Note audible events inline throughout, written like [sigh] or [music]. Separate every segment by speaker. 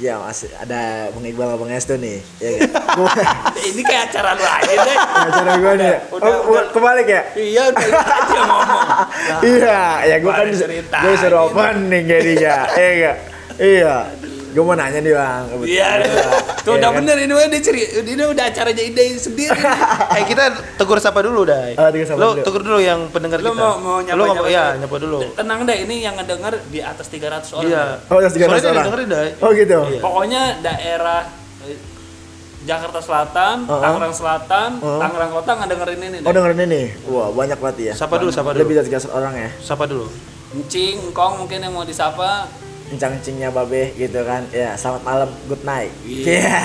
Speaker 1: Ya masih ada Bang Iqbal sama Bang Esto nih. Ya kan? Gua
Speaker 2: Ini kayak acara lu aja deh.
Speaker 1: acara gua nih.
Speaker 2: Udah,
Speaker 1: oh,
Speaker 2: udah.
Speaker 1: kebalik ya?
Speaker 2: Iya, udah aja [laughs] ngomong.
Speaker 1: iya, ya gua
Speaker 2: Gua
Speaker 1: kan
Speaker 2: cerita.
Speaker 1: gua disuruh opening jadinya. Iya enggak? Iya. Gua mau nanya nih, Bang.
Speaker 2: Iya, tuh
Speaker 1: Iya
Speaker 2: udah
Speaker 1: kan?
Speaker 2: bener ini dia ceri, ini udah acaranya ide sendiri. [laughs]
Speaker 3: Eh kita tegur sapa dulu dah.
Speaker 1: Oh, tegur dulu.
Speaker 3: tegur dulu yang pendengar
Speaker 2: Lu
Speaker 3: kita.
Speaker 2: mau mau nyapa
Speaker 3: Lu
Speaker 2: nyapa,
Speaker 3: ya, nyapa dulu.
Speaker 2: Tenang deh, ini yang ngedenger di atas 300 orang.
Speaker 3: Iya.
Speaker 1: Oh, yang 300
Speaker 3: Soalnya
Speaker 1: orang.
Speaker 3: dengerin dah.
Speaker 1: Oh gitu.
Speaker 3: Iya.
Speaker 2: Pokoknya daerah eh, Jakarta Selatan,
Speaker 1: Uh-uh.
Speaker 2: Tangerang Selatan,
Speaker 1: Uh-uh.
Speaker 2: Tangerang Kota ngedengerin ini.
Speaker 1: Oh
Speaker 2: deh.
Speaker 1: dengerin ini. Wah, banyak berarti ya.
Speaker 3: Sapa dulu, sapa dulu.
Speaker 1: Lebih dari 300 orang ya.
Speaker 3: Sapa dulu.
Speaker 2: Encing, Engkong mungkin yang mau disapa.
Speaker 1: Encang-encingnya babe gitu kan. Ya, selamat malam, good night.
Speaker 2: Iya.
Speaker 1: Iya.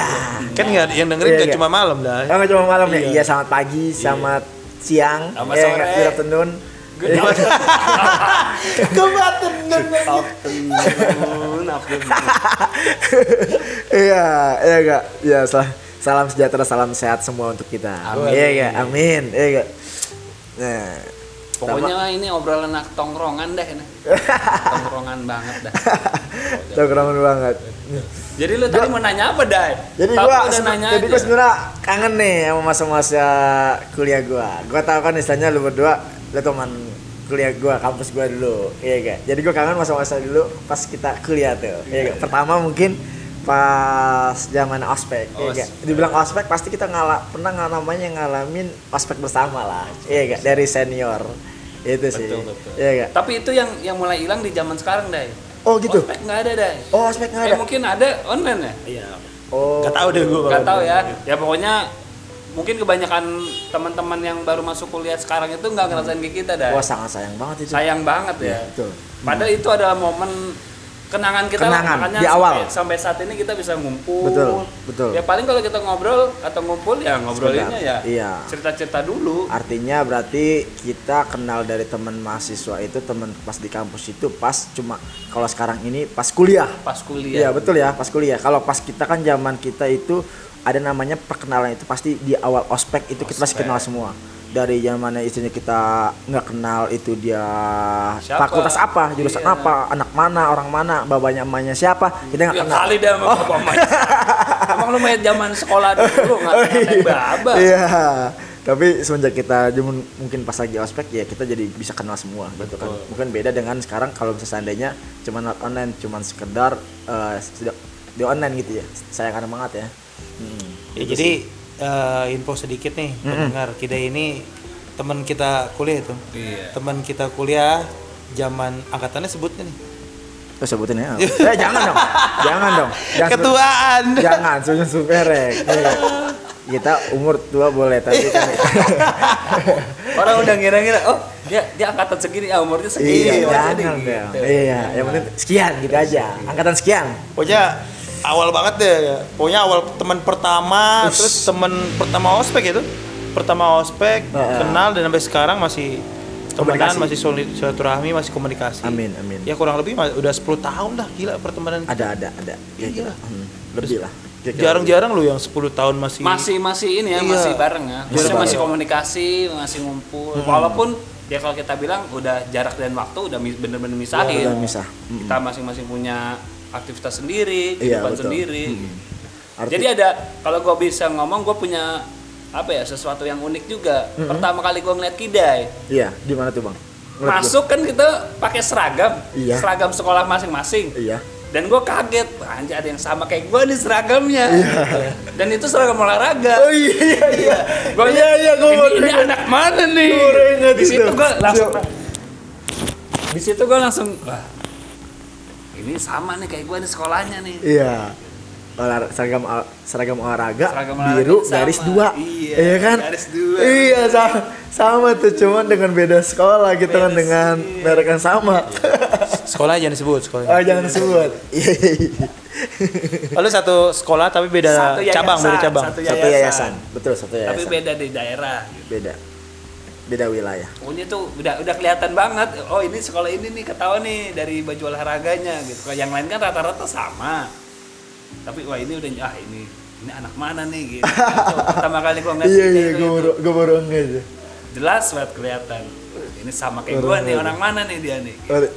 Speaker 3: Kan nggak yang dengerin
Speaker 1: Iya,
Speaker 3: nggak
Speaker 1: iya.
Speaker 3: cuma malam dah.
Speaker 1: Oh, nggak cuma malam ya?
Speaker 3: Iya.
Speaker 1: Iya, selamat pagi, selamat siang,
Speaker 2: Sama
Speaker 1: ya,
Speaker 2: sore.
Speaker 1: good afternoon.
Speaker 2: Good afternoon. [laughs]
Speaker 1: Iya, iya enggak? Iya, salam, salam sejahtera, salam sehat semua untuk kita.
Speaker 2: Amin.
Speaker 1: Iya? Amin. Iya? Nah,
Speaker 2: Pokoknya mah ini obrolan anak tongkrongan deh ini. [laughs] Tongkrongan banget dah. [laughs]
Speaker 1: tongkrongan banget.
Speaker 2: Jadi lu tadi mau nanya apa, Dai?
Speaker 1: Jadi
Speaker 2: Tapi
Speaker 1: gua
Speaker 2: udah nanya
Speaker 1: jadi
Speaker 2: aja.
Speaker 1: gua sebenarnya kangen nih sama masa-masa kuliah gua. Gua tahu kan istilahnya lu berdua lu teman kuliah gua, kampus gua dulu. Iya enggak? Jadi gua kangen masa-masa dulu pas kita kuliah tuh. Iya enggak? Pertama mungkin pas zaman ospek, iya enggak?
Speaker 2: Ospek.
Speaker 1: Dibilang ospek pasti kita ngala pernah nggak namanya ngalamin ospek bersama lah. Iya enggak? Dari senior. Itu sih.
Speaker 2: Betul, betul.
Speaker 1: Iya enggak?
Speaker 2: Tapi itu yang yang mulai hilang di zaman sekarang, Dai.
Speaker 1: Oh gitu.
Speaker 2: Ospek nggak ada, Dai.
Speaker 1: Oh, ospek nggak
Speaker 2: Eh,
Speaker 1: ada.
Speaker 2: mungkin ada online ya?
Speaker 3: Iya.
Speaker 1: Oh.
Speaker 3: Gak tahu deh gua.
Speaker 2: Gak tahu ya. Ya pokoknya mungkin kebanyakan teman-teman yang baru masuk kuliah sekarang itu nggak ngerasain kayak kita, Dai.
Speaker 1: Wah, sangat sayang banget itu.
Speaker 2: Sayang banget ya.
Speaker 1: Iya, betul.
Speaker 2: Padahal itu adalah momen kenangan kita
Speaker 1: Kenangan,
Speaker 2: lah.
Speaker 1: Di awal.
Speaker 2: Sampai, sampai saat ini kita bisa ngumpul.
Speaker 1: Betul, betul.
Speaker 2: Ya paling kalau kita ngobrol atau ngumpul ya ngobrolinnya ya
Speaker 1: iya.
Speaker 2: cerita-cerita dulu.
Speaker 1: Artinya berarti kita kenal dari teman mahasiswa itu teman pas di kampus itu pas cuma kalau sekarang ini pas kuliah.
Speaker 2: Pas
Speaker 1: Iya
Speaker 2: kuliah.
Speaker 1: betul ya pas kuliah. Kalau pas kita kan zaman kita itu ada namanya perkenalan itu pasti di awal ospek itu kita pasti
Speaker 2: Ospek.
Speaker 1: kenal semua. Dari zamannya istrinya kita nggak kenal itu dia
Speaker 2: Siapa?
Speaker 1: fakultas apa, jurusan
Speaker 2: Iya.
Speaker 1: apa, anak mana, orang mana, babanya emaknya siapa, kita nggak
Speaker 2: Ya
Speaker 1: kenal.
Speaker 2: kali dah sama bapak Mas. Emang lu main zaman sekolah dulu nggak
Speaker 1: Oh,
Speaker 2: ngatain baba.
Speaker 1: Iya. Tapi semenjak kita mungkin pas lagi ospek ya kita jadi bisa kenal semua gitu kan. Mungkin beda dengan sekarang kalau bisa seandainya cuman lewat online, cuman sekedar sudah di online gitu ya. Sayang banget ya. Hmm.
Speaker 3: Ya,
Speaker 1: Gitu
Speaker 3: jadi
Speaker 1: sih.
Speaker 3: Eh, info sedikit nih pendengar kita ini teman kita kuliah itu.
Speaker 2: Iya.
Speaker 3: Teman kita kuliah zaman angkatannya sebutnya nih.
Speaker 1: Terus sebutin ya. eh jangan dong. Jangan dong. Jangan sebut-
Speaker 3: Ketuaan.
Speaker 1: Jangan, susun superek. Iya. Kita umur tua boleh tapi kan [laughs]
Speaker 2: Orang udah ngira-ngira, oh dia dia angkatan segini, ah umurnya segini.
Speaker 1: Iya,
Speaker 2: oh,
Speaker 1: jangan
Speaker 2: jadi
Speaker 1: dong.
Speaker 2: gitu.
Speaker 1: Iya, yang penting sekian gitu aja. Angkatan sekian.
Speaker 3: Pokoknya awal banget deh ya. Pokoknya awal teman pertama,
Speaker 1: Ush.
Speaker 3: terus teman pertama ospek itu. Pertama ospek,
Speaker 1: Heeh.
Speaker 3: kenal dan sampai sekarang masih temenan, masih solid silaturahmi, masih komunikasi.
Speaker 1: Amin, amin.
Speaker 3: Ya kurang lebih udah 10 tahun dah gila pertemanan.
Speaker 1: Ada ada ada. Ya,
Speaker 3: Iya.
Speaker 1: gitu. Hmm, lebih lah.
Speaker 3: Jarang-jarang lu yang 10 tahun masih
Speaker 2: Masih masih ini ya,
Speaker 3: Iya.
Speaker 2: masih bareng ya. Maksudnya
Speaker 1: bareng.
Speaker 2: masih komunikasi, masih ngumpul. Walaupun ya kalau kita bilang udah jarak dan waktu udah bener-bener misahin.
Speaker 1: Udah misah. Mm-mm.
Speaker 2: Kita masing-masing punya aktivitas sendiri,
Speaker 1: Iya,
Speaker 2: kehidupan
Speaker 1: betul.
Speaker 2: sendiri.
Speaker 1: Mm. Arti-
Speaker 2: Jadi ada kalau gue bisa ngomong gue punya apa ya sesuatu yang unik juga. Pertama kali gue ngeliat Kidai
Speaker 1: Iya, di mana tuh, Bang? Ngeliat gua.
Speaker 2: masuk kan kita pakai seragam,
Speaker 1: Iya.
Speaker 2: seragam sekolah masing-masing.
Speaker 1: Iya.
Speaker 2: Dan gue kaget, anjir ada yang sama kayak gue nih seragamnya. Dan itu seragam olahraga.
Speaker 1: Iya. Oh iya iya iya.
Speaker 2: Gua
Speaker 1: iya iya gua
Speaker 2: ini, ini anak mana nih?
Speaker 1: Gua
Speaker 2: Di situ
Speaker 1: itu.
Speaker 2: gue langsung di situ gue langsung wah ini sama nih kayak gue nih sekolahnya nih.
Speaker 1: Iya. Olah, seragam seragam olahraga
Speaker 2: Seragam olahraga
Speaker 1: biru
Speaker 2: sama.
Speaker 1: garis dua
Speaker 2: Iya,
Speaker 1: kan
Speaker 2: garis dua.
Speaker 1: iya sama, sama tuh cuman dengan beda sekolah gitu kan
Speaker 2: Beda
Speaker 1: dengan
Speaker 2: sih.
Speaker 1: merek yang sama
Speaker 3: sekolah jangan disebut sekolah.
Speaker 1: oh jangan sebut iya [laughs] iya, iya.
Speaker 3: Lalu satu sekolah tapi beda
Speaker 2: Satu yayasan,
Speaker 3: cabang, beda cabang.
Speaker 2: satu
Speaker 1: satu yayasan betul satu
Speaker 2: Tapi
Speaker 1: yayasan
Speaker 2: beda di daerah.
Speaker 1: beda beda wilayah
Speaker 2: Pokoknya tuh udah udah kelihatan banget. Oh ini sekolah ini nih ketahuan nih dari baju olahraganya gitu. Kalau yang lain kan rata-rata sama. Tapi wah ini udah ah ini ini anak mana nih gitu. [laughs] Itu Pertama kali gua ngeliat
Speaker 1: iya iya
Speaker 2: itu,
Speaker 1: gue
Speaker 2: itu.
Speaker 1: baru gue baru aja
Speaker 2: jelas banget kelihatan. Ini sama kayak gua nih orang mana nih dia nih.
Speaker 1: Baru-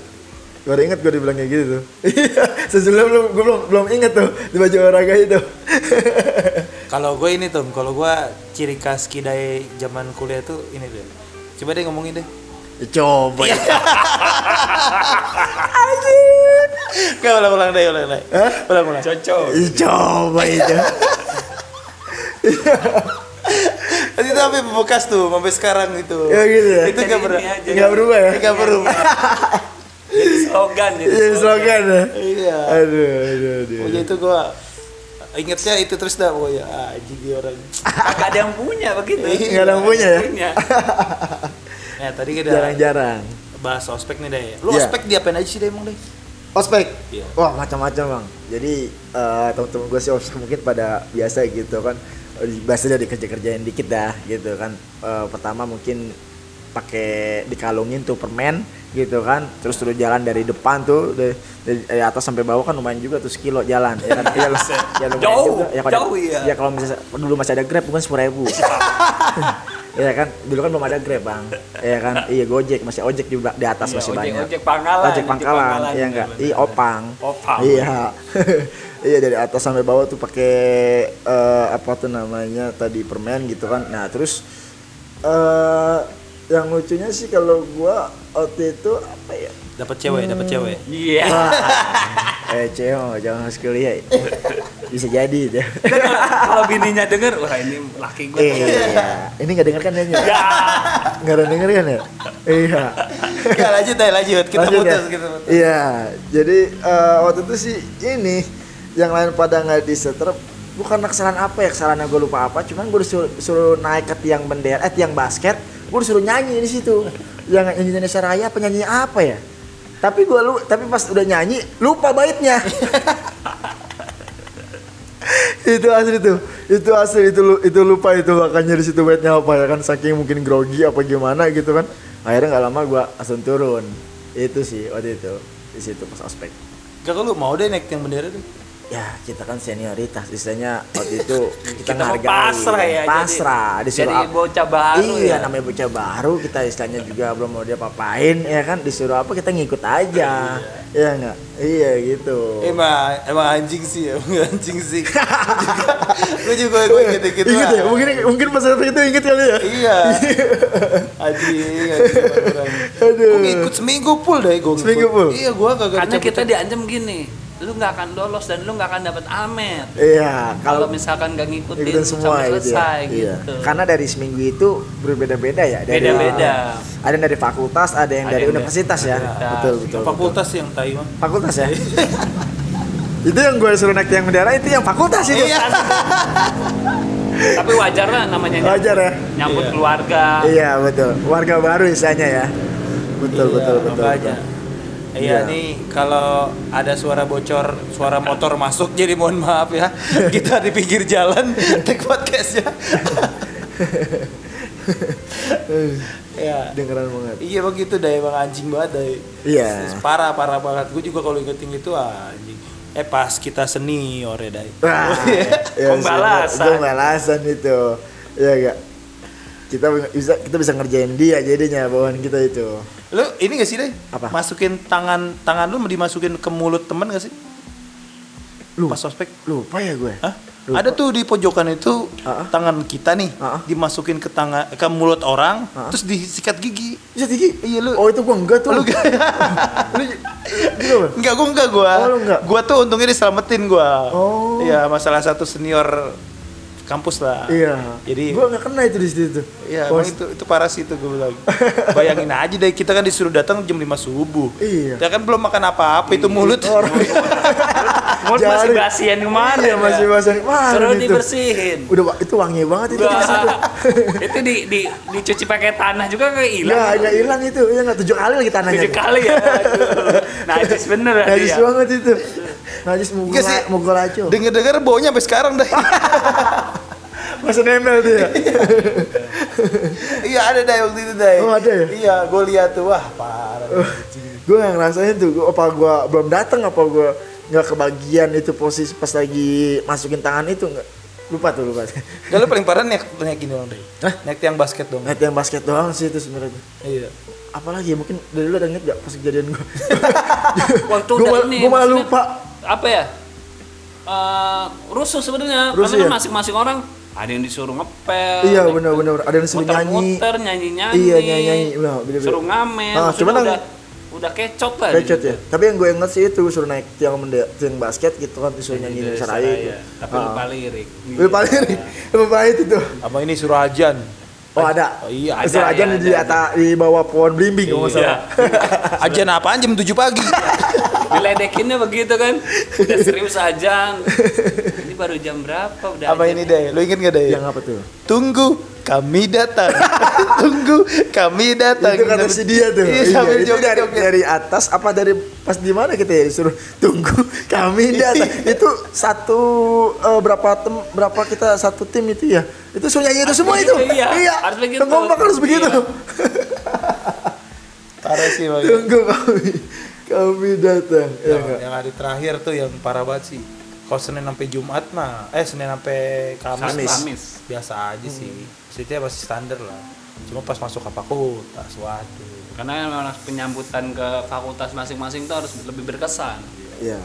Speaker 1: Baru inget gue dibilang kayak gitu tuh. [laughs] Iya, Sesungguhnya belum gue belum belum inget tuh di baju olahraga itu. [laughs]
Speaker 3: Kalau gue ini tuh, kalau gue ciri khas kidai zaman kuliah tuh ini deh. Coba deh ngomongin deh.
Speaker 1: Coba [laughs] ya.
Speaker 3: Gak ulang ulang deh, ulang deh.
Speaker 1: Hah?
Speaker 3: Ulang ulang.
Speaker 2: cocok
Speaker 1: Ya, Coba itu.
Speaker 3: Itu sampai bekas tuh, sampai sekarang itu.
Speaker 1: Ya gitu ya.
Speaker 3: Itu gak pernah.
Speaker 2: Ini aja.
Speaker 1: Nggak berubah ya?
Speaker 3: Gak berubah. [laughs]
Speaker 2: jadi slogan jadi
Speaker 1: Iya slogan ya.
Speaker 3: Iya.
Speaker 1: Aduh, aduh, aduh.
Speaker 3: Pokoknya itu gua ingetnya itu terus dah pokoknya ah, anjing dia orang.
Speaker 2: Kagak ada yang punya begitu
Speaker 1: Nggak ada yang punya ya?
Speaker 2: Punya. [laughs]
Speaker 3: Ya tadi kita
Speaker 1: Jarang-jarang.
Speaker 3: bahas ospek nih deh. Lu
Speaker 1: Iya.
Speaker 3: ospek diapain aja sih deh emang deh?
Speaker 1: Ospek.
Speaker 3: Iya.
Speaker 1: Wah macam-macam bang. Jadi eh, teman-teman gue sih ospek mungkin pada biasa gitu kan. Biasa dari kerja-kerjain dikit dah gitu kan. Eh, pertama mungkin pakai dikalungin tuh permen gitu kan. Terus terus jalan dari depan tuh dari, dari, atas sampai bawah kan lumayan juga tuh sekilo jalan ya kan? Iya lah [laughs] ya lumayan
Speaker 2: Jauh,
Speaker 1: juga ya kalau
Speaker 2: jauh iya.
Speaker 1: ya kalau misalnya dulu masih ada grab bukan sepuluh ribu. [laughs] Ya kan? Dulu kan belum ada grab bang. Ya kan? [laughs] Iya gojek masih ojek di, di atas
Speaker 2: Iya,
Speaker 1: masih
Speaker 2: ojek-
Speaker 1: banyak.
Speaker 2: Ojek pangkalan,
Speaker 1: ojek pangkalan
Speaker 2: pangkalan,
Speaker 1: iya enggak?
Speaker 2: bener-bener.
Speaker 1: iya opang.
Speaker 2: Opang.
Speaker 1: iya. Iya dari atas sampai bawah tuh pakai eh, apa tuh namanya tadi permen gitu kan. Nah terus eh yang lucunya sih kalau gua waktu itu apa ya?
Speaker 3: Dapat cewek, dapat cewek.
Speaker 2: iya.
Speaker 1: Wah, [laughs] eh ceo jangan harus kuliah bisa jadi itu [laughs]
Speaker 2: kalau bininya denger wah ini laki gue
Speaker 1: iya ini nggak denger kan [laughs]
Speaker 2: ya.
Speaker 1: Nggak ada denger kan ya? Iya.
Speaker 3: Ya lanjut deh, lanjut. Kita
Speaker 1: Lanjut
Speaker 3: putus,
Speaker 1: ya?
Speaker 3: kita putus.
Speaker 1: Iya, jadi eh, waktu itu sih ini yang lain pada nggak disetrap bukan kesalahan apa ya kesalahan gue lupa apa cuman gue disuruh, disuruh naik ke tiang bendera eh tiang basket gue disuruh nyanyi di situ. Yang nyanyi Indonesia Raya penyanyi apa ya? Tapi gue lu tapi pas udah nyanyi lupa baitnya. [laughs] Itu asli tuh. Itu asli itu itu lupa itu makanya di situ baitnya apa ya kan? Saking mungkin grogi apa gimana gitu kan. Akhirnya nggak lama gua langsung turun. Itu sih waktu itu di situ pas ospek.
Speaker 3: Gak lu mau deh naik tiang bendera tuh.
Speaker 1: Ya kita kan senioritas istilahnya waktu itu [laughs] kita,
Speaker 2: Kita pasrah ya, jadi-
Speaker 1: pasrah disuruh
Speaker 2: jadi bocah baru
Speaker 1: iya
Speaker 2: ya.
Speaker 1: namanya bocah baru kita istilahnya juga belum mau dia papain ya kan disuruh apa kita ngikut aja iya nggak iya gitu
Speaker 3: Emang, emang anjing sih, emang [laughs] anjing sih. Gue juga, gue inget inget
Speaker 1: inget ya mungkin mungkin pas waktu itu inget kali ya
Speaker 3: Iya. [laughs] Anjing.
Speaker 1: Aduh.
Speaker 3: Gue ngikut seminggu full deh gue.
Speaker 1: Seminggu full?
Speaker 3: Iya, gue kagak
Speaker 2: karena kita diancam gini lu nggak akan lolos dan lu nggak akan dapat amet
Speaker 1: iya
Speaker 2: kalau
Speaker 1: kalau
Speaker 2: misalkan nggak ngikutin,
Speaker 1: ikutin semua
Speaker 2: sampai
Speaker 1: gitu ya.
Speaker 2: selesai
Speaker 1: Iya.
Speaker 2: gitu
Speaker 1: Karena dari seminggu itu berbeda-beda ya. Dari,
Speaker 2: Beda-beda.
Speaker 1: Ada yang dari fakultas, ada yang
Speaker 2: Ada
Speaker 1: dari
Speaker 2: yang
Speaker 1: universitas ya. Betul betul.
Speaker 3: fakultas yang tai mah.
Speaker 1: betul. Fakultas ya. [laughs] itu yang gue suruh naik tiang bendera itu yang fakultas itu.
Speaker 3: Iya.
Speaker 2: tapi wajar lah namanya
Speaker 1: Wajar ya.
Speaker 2: nyambut
Speaker 3: Iya.
Speaker 2: keluarga
Speaker 1: Iya betul. Warga baru istilahnya ya. Betul
Speaker 3: Iya,
Speaker 1: betul betul. betul.
Speaker 3: Iya
Speaker 1: Iya.
Speaker 3: nih kalau ada suara bocor, suara motor masuk jadi mohon maaf ya. [laughs] Kita di pinggir jalan take podcast ya. [laughs] ya.
Speaker 1: Dengeran banget.
Speaker 3: Iya begitu dah emang anjing banget dah.
Speaker 1: Iya.
Speaker 3: Parah parah banget. Gue juga kalau ingetin itu ah, anjing. Eh pas kita senior ya.
Speaker 1: Wah, [laughs] ya,
Speaker 2: Pembalasan.
Speaker 1: Pembalasan itu. Iya enggak? Kita bisa kita bisa ngerjain dia jadinya bawaan kita itu.
Speaker 3: Lu ini gak sih dai?
Speaker 1: Apa?
Speaker 3: Masukin tangan tangan lu dimasukin ke mulut temen gak sih?
Speaker 1: Lu
Speaker 3: Pas ospek?
Speaker 1: lupa ya gue.
Speaker 3: Hah?
Speaker 1: Lupa.
Speaker 3: Ada tuh di pojokan itu
Speaker 1: ah.
Speaker 3: tangan kita nih
Speaker 1: ah.
Speaker 3: dimasukin ke tangan ke mulut orang
Speaker 1: ah.
Speaker 3: terus disikat gigi.
Speaker 1: Bisa tinggi?
Speaker 3: Iya, lu-
Speaker 1: Oh itu gua enggak tuh.
Speaker 3: Lu gak? [laughs]
Speaker 1: Lu gimana?
Speaker 3: enggak, gua enggak gua.
Speaker 1: Oh, lu enggak?
Speaker 3: Gua tuh untungnya diselamatin gua.
Speaker 1: Oh.
Speaker 3: Iya, masalah satu senior kampus lah.
Speaker 1: Iya.
Speaker 3: Jadi
Speaker 1: gua nggak kena itu di situ.
Speaker 3: Iya, emang itu itu parah sih itu gue bilang. [laughs] Bayangin aja deh kita kan disuruh datang jam 5 subuh.
Speaker 1: Iya.
Speaker 3: Ya kan belum makan apa-apa itu mulut.
Speaker 1: Orang [laughs]
Speaker 2: Mulut masih basian ke mana
Speaker 1: Iya, masih basian ke mana
Speaker 2: suruh
Speaker 1: itu?
Speaker 2: dibersihin
Speaker 1: udah itu wangi banget itu. di situ.
Speaker 2: Wah, [laughs] itu di, di dicuci pakai tanah juga kayak hilang
Speaker 1: Nggak, nggak hilang itu. Ya nggak tujuh kali lagi tanahnya.
Speaker 2: tujuh kali ya najis bener ya
Speaker 1: Najis
Speaker 2: dia.
Speaker 1: banget itu. Najis mau
Speaker 3: Enggak sih.
Speaker 1: mau laco.
Speaker 3: Dengar-dengar baunya sampai sekarang dah.
Speaker 1: Masih nempel tuh ya. [laughs]
Speaker 3: iya ada dah waktu itu dah.
Speaker 1: Oh, ada ya?
Speaker 3: Iya, gue lihat tuh wah parah.
Speaker 1: gue nggak ngerasain tuh. Gua, apa gue belum datang apa gue nggak kebagian itu posisi pas lagi masukin tangan itu nggak lupa tuh lupa.
Speaker 3: Gak lu paling parah naik naik gini dong deh.
Speaker 1: Hah?
Speaker 3: Naik tiang basket dong.
Speaker 1: Net yang basket doang sih itu sebenarnya.
Speaker 3: Iya.
Speaker 1: apalagi ya mungkin dari lu ada inget gak pas kejadian gue [laughs]
Speaker 2: Waktu
Speaker 1: gue
Speaker 2: ini,
Speaker 1: gue malah lupa
Speaker 2: apa ya eh rusuh sebenarnya karena
Speaker 1: ya?
Speaker 2: masing-masing orang ada yang disuruh ngepel
Speaker 1: iya benar benar ada yang suruh nyanyi
Speaker 2: muter-muter nyanyi-nyanyi
Speaker 1: Iya, nyanyi-nyanyi. Benar, bener-bener.
Speaker 2: suruh ngamen
Speaker 1: Ah, cuman yang-
Speaker 2: udah udah kecot lah
Speaker 1: Kecot
Speaker 2: di
Speaker 1: ya. Tapi yang gue inget sih itu suruh naik tiang menda, tiang basket gitu kan disuruh nyanyi
Speaker 2: Dari
Speaker 1: di Saraya itu.
Speaker 2: Saraya. tapi
Speaker 1: Ah.
Speaker 2: lupa lirik
Speaker 1: Lupa lirik. [laughs] Lupa itu tuh.
Speaker 3: Apa ini suruh ajan?
Speaker 1: Oh ada.
Speaker 3: Oh, iya,
Speaker 1: Suruh
Speaker 2: ada,
Speaker 1: aja
Speaker 2: iya,
Speaker 1: di
Speaker 2: ada,
Speaker 1: atas di bawah pohon belimbing kalau
Speaker 2: Iya.
Speaker 1: salah.
Speaker 3: Ajan apaan jam 7 pagi? [laughs]
Speaker 2: diledekinnya begitu kan udah serius aja ini baru jam berapa udah
Speaker 3: apa
Speaker 2: ajan.
Speaker 3: ini deh? Lu inget gak deh?
Speaker 1: Yang apa tuh?
Speaker 3: Tunggu kami datang. [laughs] Tunggu kami datang.
Speaker 1: itu kata si dia tuh.
Speaker 3: Iya,
Speaker 1: Iya,
Speaker 3: sambil
Speaker 1: itu dari, dari atas apa dari pas di mana kita ya disuruh tunggu kami [laughs] datang. itu satu eh, berapa tem berapa kita satu tim itu ya. Itu suruh nyanyi itu
Speaker 2: Harus
Speaker 1: semua
Speaker 2: begitu,
Speaker 1: itu.
Speaker 2: iya. Harus begitu.
Speaker 1: Ngomong harus begitu.
Speaker 2: Iya.
Speaker 3: Parah sih Bang.
Speaker 1: tunggu kami kami datang. Ya,
Speaker 3: yang,
Speaker 1: enggak?
Speaker 3: yang hari terakhir tuh yang parah banget sih. Kalau Senin sampai Jumat mah, eh Senin sampai Kamis,
Speaker 1: Kamis.
Speaker 2: Kamis.
Speaker 3: biasa aja sih. Maksudnya masih standar lah. Cuma pas masuk ke fakultas, waduh.
Speaker 2: karena memang penyambutan ke fakultas masing-masing itu harus lebih berkesan
Speaker 1: Iya.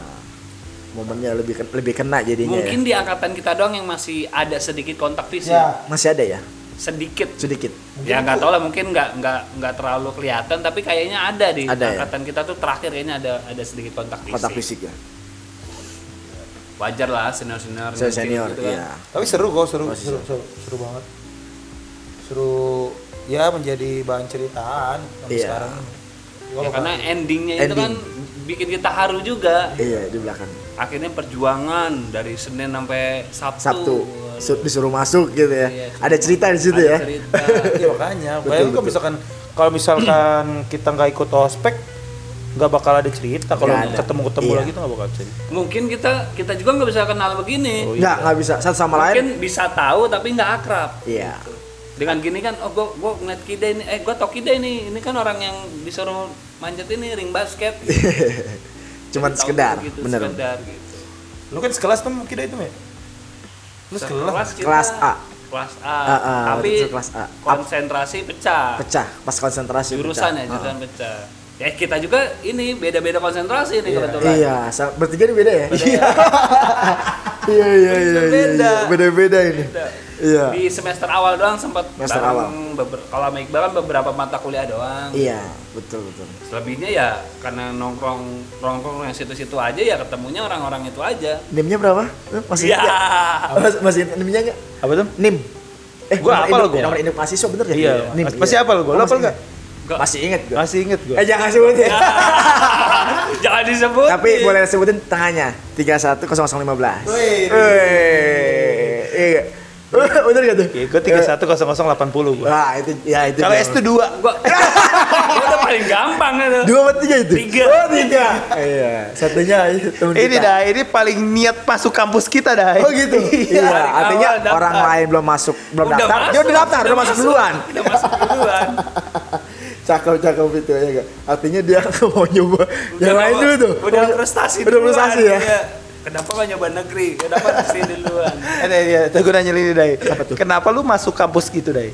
Speaker 1: Momennya lebih lebih kena jadinya
Speaker 2: mungkin
Speaker 1: ya.
Speaker 2: di angkatan kita doang yang masih ada sedikit kontak fisik
Speaker 3: Ya.
Speaker 1: Masih ada ya?
Speaker 2: sedikit
Speaker 1: Sedikit.
Speaker 2: ya nggak tahu lah mungkin nggak nggak nggak terlalu kelihatan tapi kayaknya ada di
Speaker 1: Ada ya?
Speaker 2: angkatan kita tuh terakhir kayaknya ada ada sedikit kontak fisik,
Speaker 1: Kontak fisik ya.
Speaker 2: wajar lah senior senior
Speaker 1: Saya senior,
Speaker 2: gitu kan.
Speaker 1: iya.
Speaker 3: Tapi seru kok, seru, seru, seru, seru banget. Seru ya menjadi bahan ceritaan sampai
Speaker 1: Iya.
Speaker 3: sekarang.
Speaker 2: Ya, karena
Speaker 3: nggak-
Speaker 2: endingnya itu
Speaker 1: Ending.
Speaker 2: kan bikin kita haru juga
Speaker 1: Iya, di belakang.
Speaker 2: akhirnya perjuangan dari Senin sampai Sabtu,
Speaker 1: Sabtu su- disuruh masuk gitu ya.
Speaker 2: Iya,
Speaker 1: ada cerita di situ
Speaker 2: ada
Speaker 1: ya.
Speaker 2: cerita. [laughs]
Speaker 3: Iya makanya. Bayangin kalau misalkan kalau misalkan kita nggak ikut ospek nggak bakal ada cerita kalau
Speaker 1: Nggak
Speaker 3: ketemu ketemu
Speaker 1: Iya.
Speaker 3: lagi tuh nggak bakal cerita.
Speaker 2: mungkin kita kita juga nggak bisa kenal begini
Speaker 3: Oh,
Speaker 1: Enggak, enggak bisa satu sama
Speaker 2: mungkin
Speaker 1: lain.
Speaker 2: bisa tahu tapi nggak akrab
Speaker 1: Iya.
Speaker 2: Dengan gini kan oh gua gua ngeliat kida ini eh gua tau kida ini ini kan orang yang disuruh manjat ini ring basket [laughs]
Speaker 1: Cuman
Speaker 2: Jadi tahu
Speaker 1: sekedar,
Speaker 2: gitu,
Speaker 1: bener.
Speaker 2: sekedar gitu
Speaker 3: Lu kan sekelas tuh kita itu ya? Lu sekelas?
Speaker 1: Kelas A.
Speaker 2: kelas A
Speaker 1: Ah, ah,
Speaker 2: tapi
Speaker 1: kelas A.
Speaker 2: konsentrasi pecah
Speaker 1: Pecah pas konsentrasi
Speaker 2: jurusan
Speaker 1: pecah.
Speaker 2: ya jurusan pecah ya kita juga ini beda-beda konsentrasi nih
Speaker 3: Iya.
Speaker 2: kebetulan
Speaker 1: Iya, bertiga ini beda ya? Iya. [laughs] Iya, iya, iya, iya.
Speaker 2: Beda.
Speaker 1: iya. Beda-beda ini.
Speaker 2: Beda.
Speaker 1: Iya.
Speaker 2: di semester awal doang sempat
Speaker 1: Semester
Speaker 2: bareng beber- kalau sama Iqbal kan beberapa mata kuliah doang
Speaker 1: Iya, betul, betul.
Speaker 2: selebihnya ya karena nongkrong nongkrong yang situ-situ aja ya ketemunya orang-orang itu aja
Speaker 1: NIM-nya berapa? Eh, Masih
Speaker 2: ya
Speaker 1: nggak? Mas- Masih NIM-nya enggak?
Speaker 3: Apa tuh?
Speaker 1: NIM. Eh,
Speaker 3: Gua hafal
Speaker 1: induk-
Speaker 3: gua.
Speaker 1: Nomor induk mahasiswa bener ya?
Speaker 3: Iya.
Speaker 1: NIM.
Speaker 3: Masih
Speaker 1: iya.
Speaker 3: hafal gua. Lu
Speaker 1: Oh,
Speaker 3: hafal
Speaker 1: masih
Speaker 3: nggak?
Speaker 1: ingat? Masih ingat gua.
Speaker 3: Masih inget gua.
Speaker 1: Eh, jangan sebut ya. [laughs]
Speaker 2: jangan disebut
Speaker 1: Tapi boleh sebutin tengahnya 310015.
Speaker 3: Wih.
Speaker 1: Wih. Iya. [laughs] Bener gak tuh?
Speaker 3: Oke, gua 310080 gua.
Speaker 1: Wah, itu ya itu.
Speaker 3: Kalau. S tuh 2.
Speaker 2: gua [laughs] gua udah paling gampang itu
Speaker 1: Dua apa tiga itu?
Speaker 2: Tiga.
Speaker 1: Oh, tiga. Iya. Satunya itu temen
Speaker 3: Ini
Speaker 1: kita.
Speaker 3: dah, ini paling niat masuk kampus kita dah.
Speaker 1: Oh gitu. [laughs] Iya,
Speaker 2: Dari
Speaker 1: artinya orang lain belum masuk, belum
Speaker 2: Udah
Speaker 1: daftar. Dia udah daftar, udah masuk duluan.
Speaker 2: udah masuk duluan
Speaker 1: Cakep cakep itu ya enggak. Artinya dia mau nyoba yang lain dulu tuh.
Speaker 2: udah prestasi
Speaker 1: Udah prestasi ya.
Speaker 2: Iya. kenapa gak nyoba negeri kenapa mesti duluan [laughs]
Speaker 3: Ada ya, tunggu nanya ini Dai. Kenapa lu masuk kampus gitu, Dai?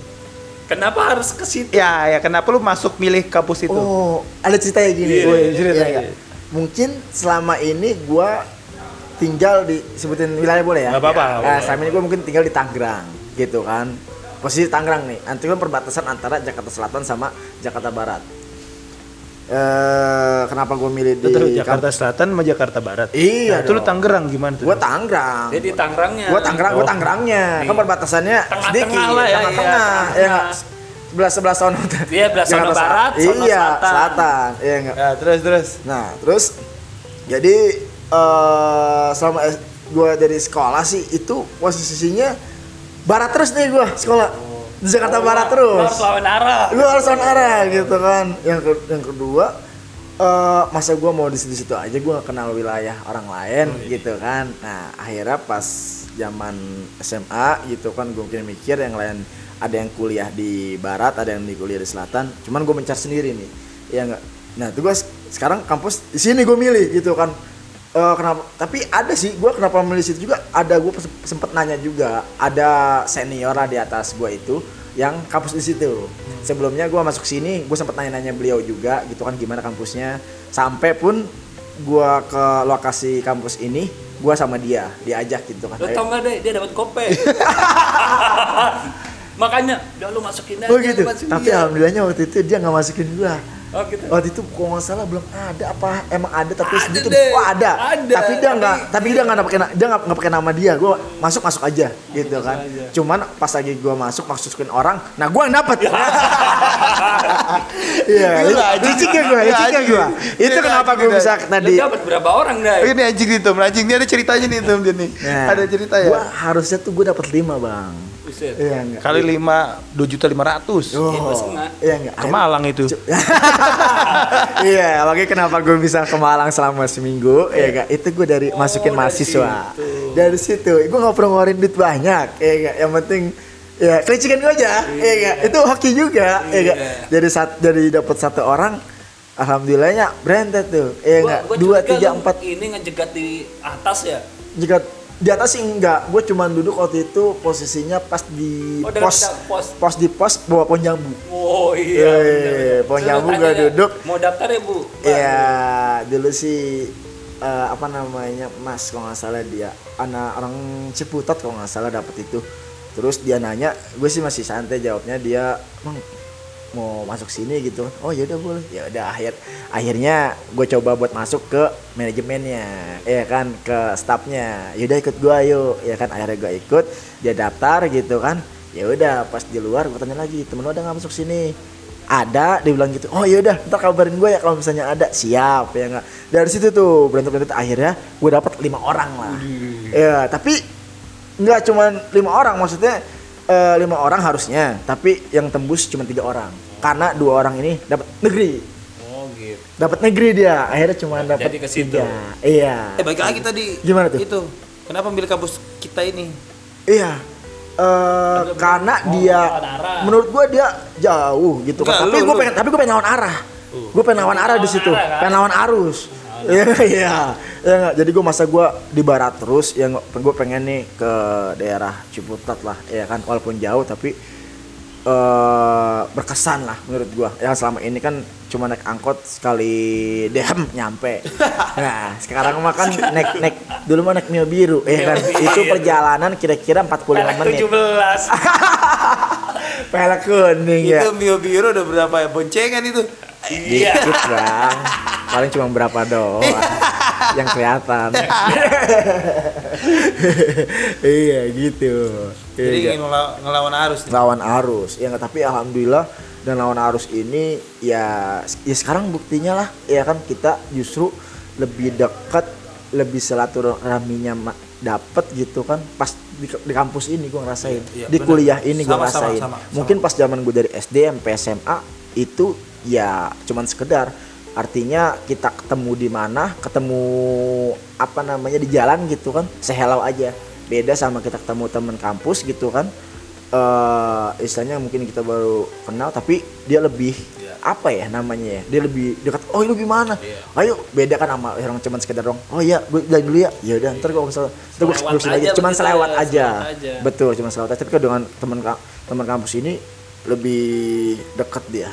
Speaker 2: kenapa harus ke situ
Speaker 3: Ya, ya kenapa lu masuk milih kampus itu?
Speaker 1: Oh, ada ceritanya gini.
Speaker 2: Iya,
Speaker 1: Woi,
Speaker 3: cerita,
Speaker 1: iya,
Speaker 3: iya.
Speaker 1: enggak? Mungkin selama ini gua tinggal di sebutin wilayah boleh ya?
Speaker 3: Nggak apa-apa, nggak
Speaker 1: Nah, selama ini gua mungkin tinggal di Tangerang gitu kan. Posisi Tangerang nih, nanti kan perbatasan antara Jakarta Selatan sama Jakarta Barat. Eh, kenapa gue milih di
Speaker 3: tuh Jakarta Selatan sama Jakarta Barat.
Speaker 1: Iya
Speaker 3: Nah, itu lu. Tangerang gimana tuh?
Speaker 1: Gue Tangerang.
Speaker 2: jadi Tangerangnya
Speaker 1: Gue Tangerang, gue
Speaker 3: Oh.
Speaker 1: Tangerangnya. Kan perbatasannya
Speaker 2: Tengah-tengah
Speaker 1: sedikit,
Speaker 2: lah ya,
Speaker 1: tengah-tengah.
Speaker 2: iya,
Speaker 1: Ya? Sebelah sebelah sono.
Speaker 2: Iya, sono
Speaker 1: Jakarta
Speaker 2: barat,
Speaker 1: Selatan.
Speaker 2: sono
Speaker 1: Iya,
Speaker 2: selatan.
Speaker 1: selatan. Iya enggak?
Speaker 3: Ya, terus terus.
Speaker 1: Nah, terus jadi eh selama gue dari sekolah sih itu posisinya barat terus nih gue sekolah di Jakarta Barat
Speaker 2: Lu
Speaker 1: terus.
Speaker 2: harus lawan arah
Speaker 1: Lu harus on arah gitu kan. Yang ke- yang kedua eh masa gue mau di situ-situ aja gue gak kenal wilayah orang lain gitu kan. Nah akhirnya pas zaman SMA gitu kan gue mungkin mikir yang lain ada yang kuliah di barat ada yang di kuliah di selatan. Cuman gue mencari sendiri nih. Ya enggak. Nah itu gue sekarang kampus di sini gue milih gitu kan. Eh, kenapa? Tapi ada sih, gue kenapa milih situ juga. Ada gue sempet nanya juga. Ada senior lah di atas gue itu yang kampus di situ. sebelumnya gue masuk sini gue sempat nanya-nanya beliau juga gitu kan gimana kampusnya sampai pun gue ke lokasi kampus ini gue sama dia diajak gitu kan
Speaker 2: Lo tau nggak deh, dia dapat kope. [laughs] Makanya, udah lu masukin aja.
Speaker 1: oh gitu tapi
Speaker 2: dia.
Speaker 1: alhamdulillahnya waktu itu dia nggak masukin gue
Speaker 2: Oh gitu.
Speaker 1: waktu itu kalau nggak salah belum ada apa emang ada tapi
Speaker 2: Ada
Speaker 1: sedikit
Speaker 2: deh.
Speaker 1: oh ada.
Speaker 2: Ada,
Speaker 1: tapi dia nggak
Speaker 2: tapi-
Speaker 1: tapi dia nggak pakai dia nggak nggak pakai nama dia gue masuk masuk aja gitu kan
Speaker 2: aja.
Speaker 1: cuman pas lagi gue masuk masukin orang nah gue yang dapet iya
Speaker 3: Gila, anjing.
Speaker 1: licik ya gue
Speaker 3: Iya,
Speaker 1: licik ya gue itu
Speaker 3: Iya,
Speaker 1: kenapa gue bisa tadi
Speaker 2: dapat berapa orang dah?
Speaker 3: Ini anjing Tom, anjing ini ada ceritanya nih Tom dia nih.
Speaker 1: Nah,
Speaker 3: ada cerita ya.
Speaker 1: Gua harusnya tuh gue dapet lima bang iya enggak
Speaker 3: Kali lima dua juta lima ratus.
Speaker 1: oh
Speaker 2: Iya, enggak.
Speaker 1: iya enggak
Speaker 3: Ke Malang itu. [laughs] [laughs]
Speaker 1: iya, makanya kenapa gue bisa ke Malang selama seminggu, ya gak? Itu gue dari
Speaker 2: Oh,
Speaker 1: masukin
Speaker 2: dari
Speaker 1: mahasiswa. Dari situ, gue nggak perlu ngeluarin duit banyak, ya gak? Yang penting ya kelicikan gue aja, ya gak? Itu hoki juga, ya gak?
Speaker 2: Iya.
Speaker 1: Dari sat, dari dapat satu orang, alhamdulillahnya branded tuh, ya
Speaker 2: Gua-
Speaker 1: gak? Dua, tiga, empat.
Speaker 2: Ini ngejegat di atas ya.
Speaker 1: Jika di atas sih enggak, gue cuma duduk waktu itu posisinya pas di
Speaker 2: Oh,
Speaker 1: pos,
Speaker 2: pos.
Speaker 1: pos di pos bawa pohon jambu.
Speaker 2: Oh iya. bener.
Speaker 1: pohon jambu
Speaker 2: ya,
Speaker 1: duduk.
Speaker 2: Mau daftar ya bu?
Speaker 1: Iya, dulu sih eh, apa namanya Mas kalau nggak salah dia anak orang Ciputat kalau nggak salah dapat itu. Terus dia nanya, gue sih masih santai jawabnya dia, "Bang, mau masuk sini gitu kan." Oh, ya udah boleh. Ya udah akhir akhirnya gue coba buat masuk ke manajemennya, ya kan ke staffnya. Ya udah ikut gue yuk, ya kan akhirnya gue ikut, dia daftar gitu kan. Ya udah pas di luar gue tanya lagi, temen lo ada nggak masuk sini? ada dia bilang gitu oh yaudah ntar kabarin gue ya kalau misalnya ada siap ya nggak dari situ tuh berantem berantem akhirnya gue dapat lima orang lah ya tapi nggak cuman lima orang maksudnya eh, lima orang harusnya tapi yang tembus cuma tiga orang karena dua orang ini dapat negeri
Speaker 2: Oh gitu.
Speaker 1: dapat negeri dia akhirnya cuma dapat
Speaker 2: Jadi ke situ.
Speaker 1: tiga. iya
Speaker 3: Eh balik lagi tadi.
Speaker 1: Gimana tuh?
Speaker 3: Itu. Kenapa ambil kampus kita ini?
Speaker 1: iya Eh, karena
Speaker 2: Oh,
Speaker 1: dia menurut gua dia jauh gitu kan.
Speaker 3: Enggak,
Speaker 1: Tapi
Speaker 3: lu-
Speaker 1: gua
Speaker 3: lu.
Speaker 1: pengen tapi gua pengen lawan arah. Gua pengen lawan arah di situ.
Speaker 2: kan?
Speaker 1: Pengen lawan arus. Iya, iya. Ya nggak? Jadi gua masa gua di barat terus ya nggak- gua pengen nih ke daerah Ciputat lah, ya kan walaupun jauh tapi eh berkesan lah menurut gua. Yang selama ini kan cuma naik angkot sekali dem nyampe. Nah, sekarang mah kan [laughs] naik naik dulu mah naik Mio biru, ya kan. Itu perjalanan kira-kira 45
Speaker 2: Pelek
Speaker 1: menit.
Speaker 2: 17. [laughs]
Speaker 1: Pelek kuning ya.
Speaker 3: Itu Mio Biru udah berapa ya boncengan itu?
Speaker 2: Iya.
Speaker 1: Dikit bang. Paling cuma berapa doang [laughs] yang kelihatan. [laughs] iya gitu.
Speaker 3: Jadi
Speaker 1: Iya.
Speaker 3: ingin ngela- ngelawan arus nih.
Speaker 1: lawan arus ya tapi alhamdulillah dan lawan arus ini ya ya sekarang buktinya lah ya kan kita justru lebih dekat lebih silaturahminya dapet gitu kan pas di, di kampus ini gua ngerasain
Speaker 3: Iya,
Speaker 1: di
Speaker 3: bener.
Speaker 1: kuliah ini gua
Speaker 3: Sama, sama,
Speaker 1: ngerasain
Speaker 3: sama, sama.
Speaker 1: mungkin pas zaman gue dari SD sampai SMA itu ya cuman sekedar. Artinya kita ketemu di mana ketemu apa namanya di jalan gitu kan. Sehelau aja. Beda sama kita ketemu teman kampus gitu kan. Eh istilahnya mungkin kita baru kenal tapi dia lebih
Speaker 3: Iya.
Speaker 1: apa ya namanya ya? Dia lebih dekat oh lu gimana?
Speaker 3: Iya.
Speaker 1: ayo beda kan sama orang cuman sekedar dong. Oh iya gue jalan dulu ya. Ya udah ntar kalau misalnya ntar gue
Speaker 2: aja.
Speaker 1: cuman selewat aja.
Speaker 2: aja.
Speaker 1: betul cuman selewat aja. Tapi kalau dengan teman teman kampus ini lebih dekat dia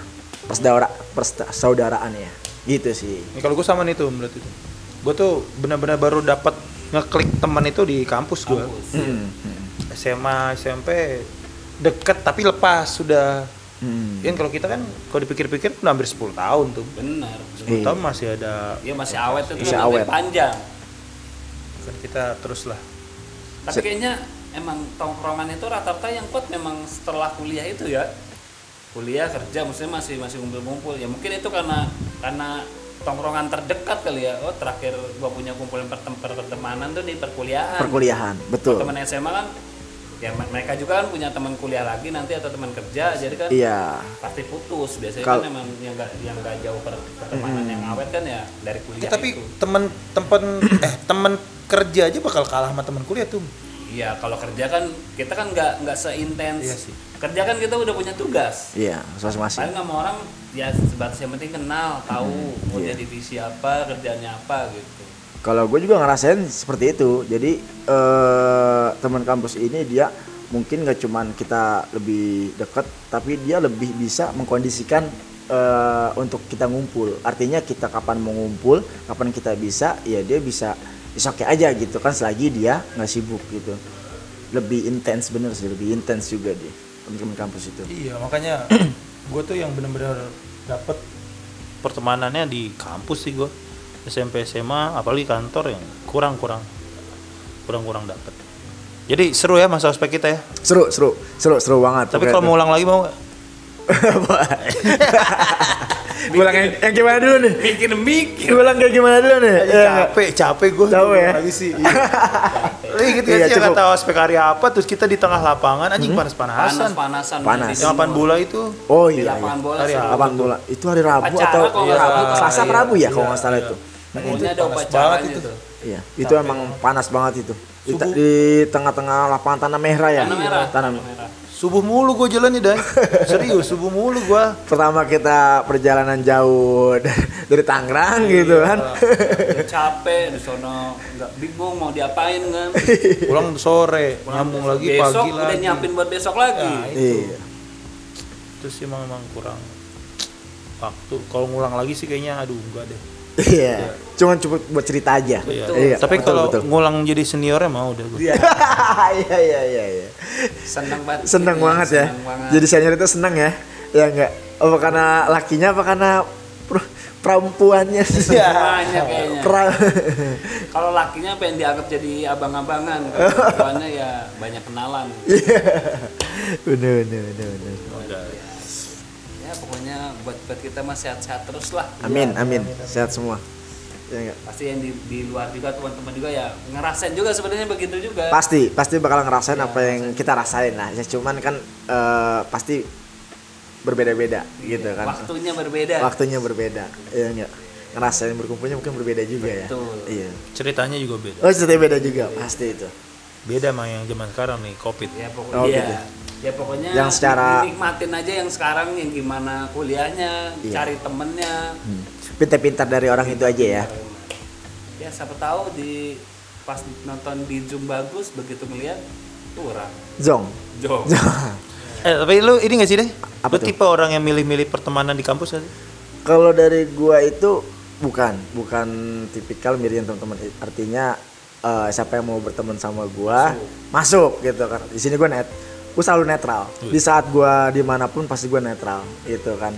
Speaker 1: persaudara persaudaraan ya gitu sih
Speaker 3: Nih, kalau gue sama nih tuh berarti tuh. Gue tuh benar-benar baru dapat ngeklik teman itu di kampus gue.
Speaker 1: Hmm, hmm,
Speaker 3: SMA, SMP deket tapi lepas sudah.
Speaker 1: hmm.
Speaker 3: Kan kalau kita kan kalau dipikir-pikir udah hampir 10 tahun tuh.
Speaker 2: Benar.
Speaker 3: 10
Speaker 1: Iya.
Speaker 3: tahun masih ada
Speaker 2: Dia masih awet itu
Speaker 1: Masih
Speaker 2: lebih
Speaker 1: awet.
Speaker 2: panjang.
Speaker 3: kan kita terus lah.
Speaker 2: Tapi kayaknya emang tongkrongan itu rata-rata yang kuat memang setelah kuliah itu ya. Kuliah kerja maksudnya masih masih ngumpul-ngumpul. Ya mungkin itu karena karena tongkrongan terdekat kali ya. Oh, terakhir gua punya kumpulan pertem pertemanan tuh di perkuliahan.
Speaker 1: perkuliahan betul
Speaker 2: Teman SMA kan ya me- mereka juga kan punya teman kuliah lagi nanti atau teman kerja jadi kan
Speaker 1: iya
Speaker 2: pasti putus biasanya
Speaker 1: Kal-
Speaker 2: kan emang yang gak yang gak jauh per- pertemanan yang awet kan ya dari kuliah
Speaker 3: Eh, tapi
Speaker 2: itu.
Speaker 3: temen temen [coughs] eh temen kerja aja bakal kalah sama temen kuliah tuh.
Speaker 2: Iya, kalau kerja kan kita kan nggak nggak seintens.
Speaker 3: Iya sih.
Speaker 2: Kerja kan kita udah punya tugas.
Speaker 1: iya masing-masing
Speaker 2: Paling sama orang ya sebatas yang penting kenal, tahu mau
Speaker 1: iya.
Speaker 2: dia divisi apa, kerjanya apa gitu.
Speaker 1: kalau gue juga ngerasain seperti itu jadi eh teman kampus ini dia mungkin nggak cuman kita lebih dekat tapi dia lebih bisa mengkondisikan eh, untuk kita ngumpul artinya kita kapan mau ngumpul kapan kita bisa ya dia bisa oke aja gitu kan selagi dia nggak sibuk gitu lebih intens bener sih lebih intens juga dia teman-teman kampus itu
Speaker 3: Iya makanya [clears throat] gue tuh yang bener-bener dapet pertemanannya di kampus sih gue SMP SMA apalagi kantor yang kurang kurang kurang kurang dapet. Jadi seru ya masa ospek kita ya.
Speaker 1: seru seru seru seru banget
Speaker 3: Tapi kalau mau ulang lagi mau nggak? [laughs]
Speaker 1: ulang yang, yang gimana dulu nih
Speaker 2: Mikir mikir.
Speaker 1: ulang kayak gimana dulu nih Ya,
Speaker 3: capek capek gue
Speaker 1: Capek ya?
Speaker 3: lagi sih. Iya. [laughs] Lu inget gak
Speaker 1: Iya,
Speaker 3: sih kata ospek hari apa terus kita di tengah lapangan anjing panas-panasan.
Speaker 2: Panas-panasan.
Speaker 1: Panas.
Speaker 2: di
Speaker 3: Yang lapan
Speaker 2: timur.
Speaker 3: bola itu
Speaker 1: oh
Speaker 2: Di
Speaker 1: iya,
Speaker 2: lapangan
Speaker 1: iya.
Speaker 2: bola
Speaker 3: Hari?
Speaker 1: Lapangan bola itu hari Rabu atau Rabu. Selasa
Speaker 3: Iya,
Speaker 1: Rabu ya
Speaker 3: iya,
Speaker 1: kalau nggak salah
Speaker 3: iya.
Speaker 1: itu
Speaker 2: Pokoknya ada
Speaker 3: panas banget itu.
Speaker 1: iya itu emang panas banget itu di, tengah-tengah lapangan tanah merah ya
Speaker 2: Tanah merah.
Speaker 1: tanah
Speaker 2: merah.
Speaker 3: Subuh mulu gue jalan nih, Dai. Serius, subuh mulu gue.
Speaker 1: pertama kita perjalanan jauh [laughs] dari Tangerang gitu kan
Speaker 2: Udah capek di sono nggak bingung mau diapain kan.
Speaker 3: Pulang sore, nyambung lagi
Speaker 2: besok
Speaker 3: pagi
Speaker 2: udah
Speaker 3: lagi.
Speaker 2: nyiapin buat besok lagi.
Speaker 3: Ya, itu.
Speaker 1: iya
Speaker 3: Terus emang emang kurang waktu. Kalau ngulang lagi sih kayaknya aduh enggak deh.
Speaker 1: Iya cuman cuma buat cerita aja
Speaker 3: Iya.
Speaker 1: Iya,
Speaker 3: Tapi
Speaker 1: betul,
Speaker 3: kalau
Speaker 1: betul.
Speaker 3: ngulang jadi seniornya mau udah gue. [laughs]
Speaker 1: iya iya iya iya
Speaker 2: Seneng banget.
Speaker 1: seneng banget ya
Speaker 2: banget.
Speaker 1: jadi senior itu seneng ya ya enggak apa karena lakinya apa karena per- perempuannya sih
Speaker 2: Semuanya kayaknya.
Speaker 1: Pra- [laughs]
Speaker 2: Kalau lakinya pengen dianggap jadi abang-abangan, perempuannya ya banyak kenalan.
Speaker 1: Iya. [laughs] bener bener bener bener
Speaker 3: Udah.
Speaker 2: Ya pokoknya buat buat kita mah sehat-sehat terus lah.
Speaker 1: amin amin sehat semua ya enggak
Speaker 2: Pasti yang di, di luar juga teman-teman juga ya ngerasain juga sebenarnya begitu juga.
Speaker 1: pasti pasti bakal ngerasain apa yang kita rasain lah ya cuman kan eh, pasti berbeda-beda gitu kan
Speaker 2: Waktunya berbeda.
Speaker 1: waktunya berbeda ya enggak ngerasain berkumpulnya mungkin berbeda juga ya
Speaker 2: Betul.
Speaker 1: iya
Speaker 3: Ceritanya juga beda.
Speaker 1: oh ceritanya beda juga pasti itu
Speaker 3: Beda sama yang zaman sekarang nih, Covid.
Speaker 2: Ya pokoknya
Speaker 1: Oh,
Speaker 2: ya,
Speaker 1: gitu.
Speaker 2: Ya pokoknya
Speaker 1: Yang secara-
Speaker 2: nikmatin aja yang sekarang yang gimana kuliahnya,
Speaker 1: Iya.
Speaker 2: cari temennya.
Speaker 1: Hmm. pintar-pintar dari orang itu aja ya
Speaker 2: Ya siapa tahu di pas nonton di Zoom bagus begitu ngeliat kurang.
Speaker 1: zong
Speaker 2: Jong.
Speaker 3: Eh, tapi lu ini gak sih deh?
Speaker 1: Apa
Speaker 3: lu
Speaker 1: tuh?
Speaker 3: tipe orang yang milih-milih pertemanan di kampus gak sih?
Speaker 1: Kalau dari gua itu bukan, bukan tipikal mirip teman-teman. Artinya eh, siapa yang mau berteman sama gua masuk gitu kan. Di sini gua net, gua selalu netral. Di saat gua di mana pun pasti gua netral, gitu kan.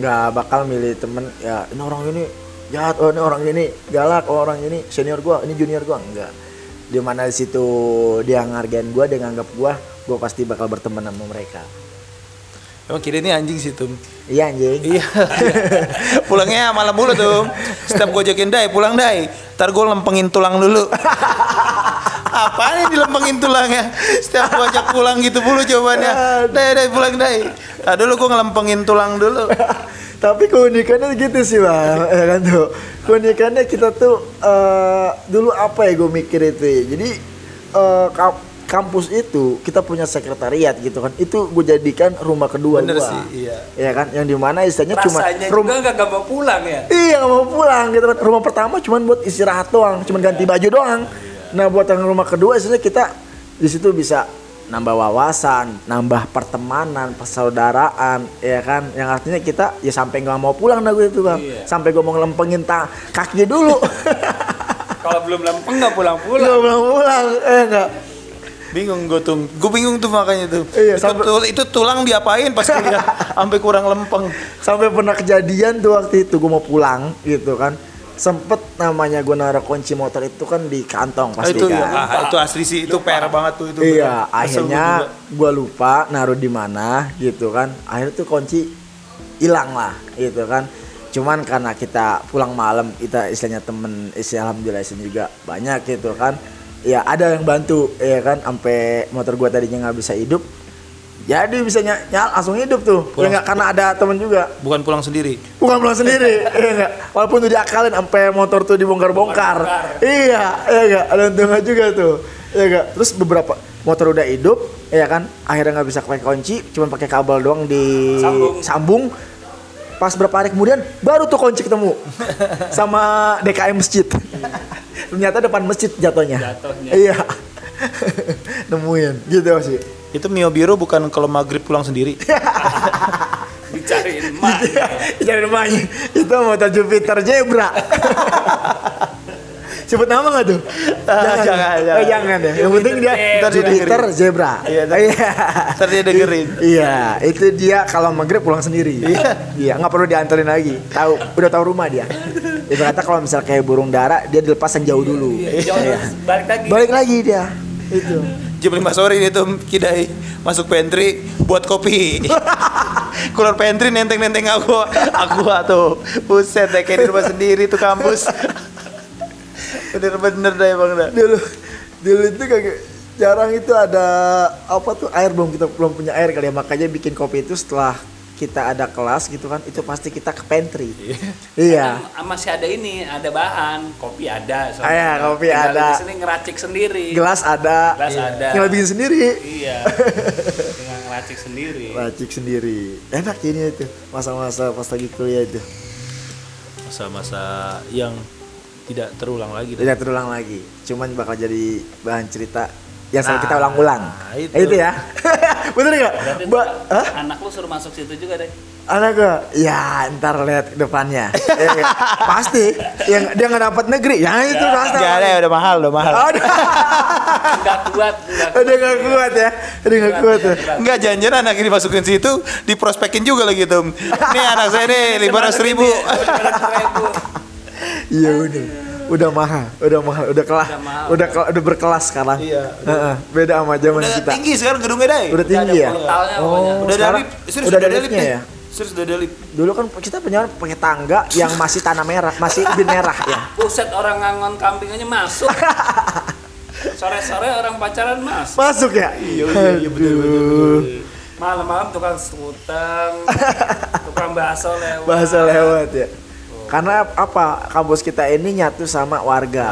Speaker 1: Nggak bakal milih temen ya ini orang ini jahat, oh ini orang ini galak, oh orang ini senior gua, ini junior gua enggak. Di mana di situ dia ngargain gua, dia nganggap gua, gua pasti bakal berteman sama mereka.
Speaker 3: Emang kira ini anjing sih, Tum.
Speaker 1: Iya anjing.
Speaker 3: Iya. [laughs] Pulangnya malam mulu tuh. Setiap gue jokin dai, pulang dai. Ntar gue lempengin tulang dulu. [laughs] Apaan yang dilempengin tulangnya? Setiap gue ajak pulang gitu mulu jawabannya. Dai, dai, pulang dai. Nah, dulu gue ngelempengin tulang dulu.
Speaker 1: Tapi keunikannya gitu sih bang, [laughs] ya kan tuh. Keunikannya kita tuh eh, dulu apa ya gue mikir itu ya. Jadi eh, ka- kampus itu kita punya sekretariat gitu kan. Itu gue jadikan rumah kedua
Speaker 3: Bener
Speaker 1: gua.
Speaker 3: sih, iya.
Speaker 1: Ya kan, yang di mana istilahnya cuma rumah.
Speaker 2: juga nggak mau pulang ya.
Speaker 1: Iya nggak mau pulang gitu kan. Rumah pertama cuma buat istirahat doang, cuma ganti baju doang. Nah buat yang rumah kedua istilahnya kita di situ bisa nambah wawasan, nambah pertemanan, persaudaraan, ya kan? Yang artinya kita ya sampai nggak mau pulang dah gue itu bang,
Speaker 2: Iya.
Speaker 1: sampai gue mau ngelempengin ta kaki dulu, [laughs]
Speaker 2: Kalau belum lempeng nggak pulang-pulang.
Speaker 1: nggak pulang pulang, eh nggak.
Speaker 3: Bingung gue tuh. Gue bingung tuh makanya tuh.
Speaker 1: Iya,
Speaker 3: itu,
Speaker 1: sampai-
Speaker 3: tul- itu tulang diapain pas kuliah [laughs] sampai kurang lempeng.
Speaker 1: Sampai pernah kejadian tuh waktu itu gue mau pulang gitu kan, sempet namanya gue naruh kunci motor itu kan di kantong
Speaker 3: Ah,
Speaker 1: pasti
Speaker 3: itu
Speaker 1: kan.
Speaker 3: ya, ah, itu asli sih itu PR banget tuh itu.
Speaker 1: Iya,
Speaker 3: bener.
Speaker 1: Akhirnya
Speaker 3: gua
Speaker 1: lupa naruh di mana gitu kan. Akhirnya tuh kunci hilang lah gitu kan. Cuman karena kita pulang malam, kita istilahnya temen, istilah alhamdulillah istilahnya juga banyak gitu kan. Ya ada yang bantu ya kan, sampai motor gua tadinya nggak bisa hidup, jadi bisa ny- nyala langsung hidup tuh. Ya karena ada temen juga.
Speaker 3: bukan pulang sendiri.
Speaker 1: Bukan pulang sendiri, iya enggak. Walaupun tuh diakalin sampai motor tuh dibongkar-bongkar. Iya, iya enggak. Ada untungnya juga tuh. Iya enggak. Terus beberapa motor udah hidup, ya kan. Akhirnya nggak bisa pakai kunci, cuma pakai kabel doang di
Speaker 2: Sambung.
Speaker 1: sambung. Pas berapa hari kemudian baru tuh kunci ketemu [laughs] sama DKM masjid. Ternyata depan masjid jatuhnya.
Speaker 2: Jatuhnya.
Speaker 1: Iya. [laughs] nemuin gitu sih
Speaker 3: Itu Mio Biro bukan kalau maghrib pulang sendiri. [laughs]
Speaker 2: Dicariin emak. [laughs]
Speaker 1: Jangan rumahnya itu motor Jupiter Zebra [laughs] sebut nama nggak tuh
Speaker 3: Ah, jangan,
Speaker 1: Oh,
Speaker 3: jangan.
Speaker 1: jangan ya yang penting dia
Speaker 3: Ntar dia
Speaker 1: Jupiter. Zebra
Speaker 3: Iya, ntar-
Speaker 1: iya
Speaker 3: dia dengerin.
Speaker 1: iya itu dia kalau maghrib pulang sendiri
Speaker 3: Iya.
Speaker 1: iya nggak perlu dianterin lagi tahu udah tahu rumah dia ibaratnya kalau misal kayak burung dara dia dilepas yang jauh dulu
Speaker 2: Jangan
Speaker 1: Iya.
Speaker 2: balik lagi.
Speaker 1: balik lagi dia itu
Speaker 3: Jam 5 sore dia tuh kidai masuk pantry buat kopi. [laughs] Keluar pantry nenteng-nenteng aku, aku tuh. Buset deh kayak di rumah sendiri tuh kampus. [laughs] Bener-bener deh bang dah.
Speaker 1: dulu dulu itu kayak jarang itu ada apa tuh air belum kita belum punya air kali ya makanya bikin kopi itu setelah kita ada kelas gitu kan itu pasti kita ke pantry iya
Speaker 2: Kan masih ada ini, ada bahan, kopi ada.
Speaker 1: Ah, ya, kopi
Speaker 2: Tinggal
Speaker 1: ada.
Speaker 2: Di sini ngeracik sendiri.
Speaker 1: gelas ada
Speaker 2: Gelas ada.
Speaker 1: tinggal bikin sendiri
Speaker 2: Iya. Tinggal ngeracik sendiri.
Speaker 1: racik sendiri enak ini itu masa-masa pas lagi kuliah itu
Speaker 3: Masa-masa yang tidak terulang lagi.
Speaker 1: tidak terulang lagi cuman bakal jadi bahan cerita yang selalu
Speaker 3: Nah,
Speaker 1: kita ulang-ulang
Speaker 3: itu.
Speaker 1: itu. ya [laughs] bener nggak Mbak, Hah?
Speaker 2: anak lu suruh masuk situ juga deh.
Speaker 1: anak gua ya ntar lihat depannya Ya, ya. pasti yang dia nggak dapat negeri ya itu pasti
Speaker 3: Gak ada, udah mahal, udah mahal.
Speaker 1: Aduh, [laughs]
Speaker 2: Enggak kuat, enggak
Speaker 1: udah gak kuat ya udah gak kuat ya
Speaker 3: Enggak janjian anak ini masukin situ diprospekin juga lagi tuh. Nih anak saya nih [laughs] lima ratus ribu.
Speaker 1: iya udah udah mahal udah mahal udah kelas
Speaker 2: Udah mahal.
Speaker 1: udah ke- udah berkelas sekarang
Speaker 3: Iya.
Speaker 1: Heeh, beda sama zaman
Speaker 3: Udah
Speaker 1: kita
Speaker 3: tinggi sekarang gedungnya dai.
Speaker 1: udah tinggi
Speaker 2: ada
Speaker 1: ya
Speaker 2: portalnya
Speaker 1: oh
Speaker 2: pokoknya.
Speaker 3: Udah ada
Speaker 1: sekarang
Speaker 3: lift, serius
Speaker 1: udah ada
Speaker 3: lift
Speaker 1: liftnya ya
Speaker 3: Serius udah ada lift.
Speaker 1: dulu kan kita punya pakai tangga yang masih tanah merah masih ubin merah ya
Speaker 2: Buset orang ngangon kambing aja masuk. [laughs] Sore-sore orang pacaran masuk.
Speaker 1: masuk ya
Speaker 3: Iya, iya, iya, betul, betul, betul.
Speaker 2: Malam-malam tukang skuteng, [laughs] tukang bakso lewat.
Speaker 1: bahasa lewat ya karena apa kampus kita ini nyatu sama warga,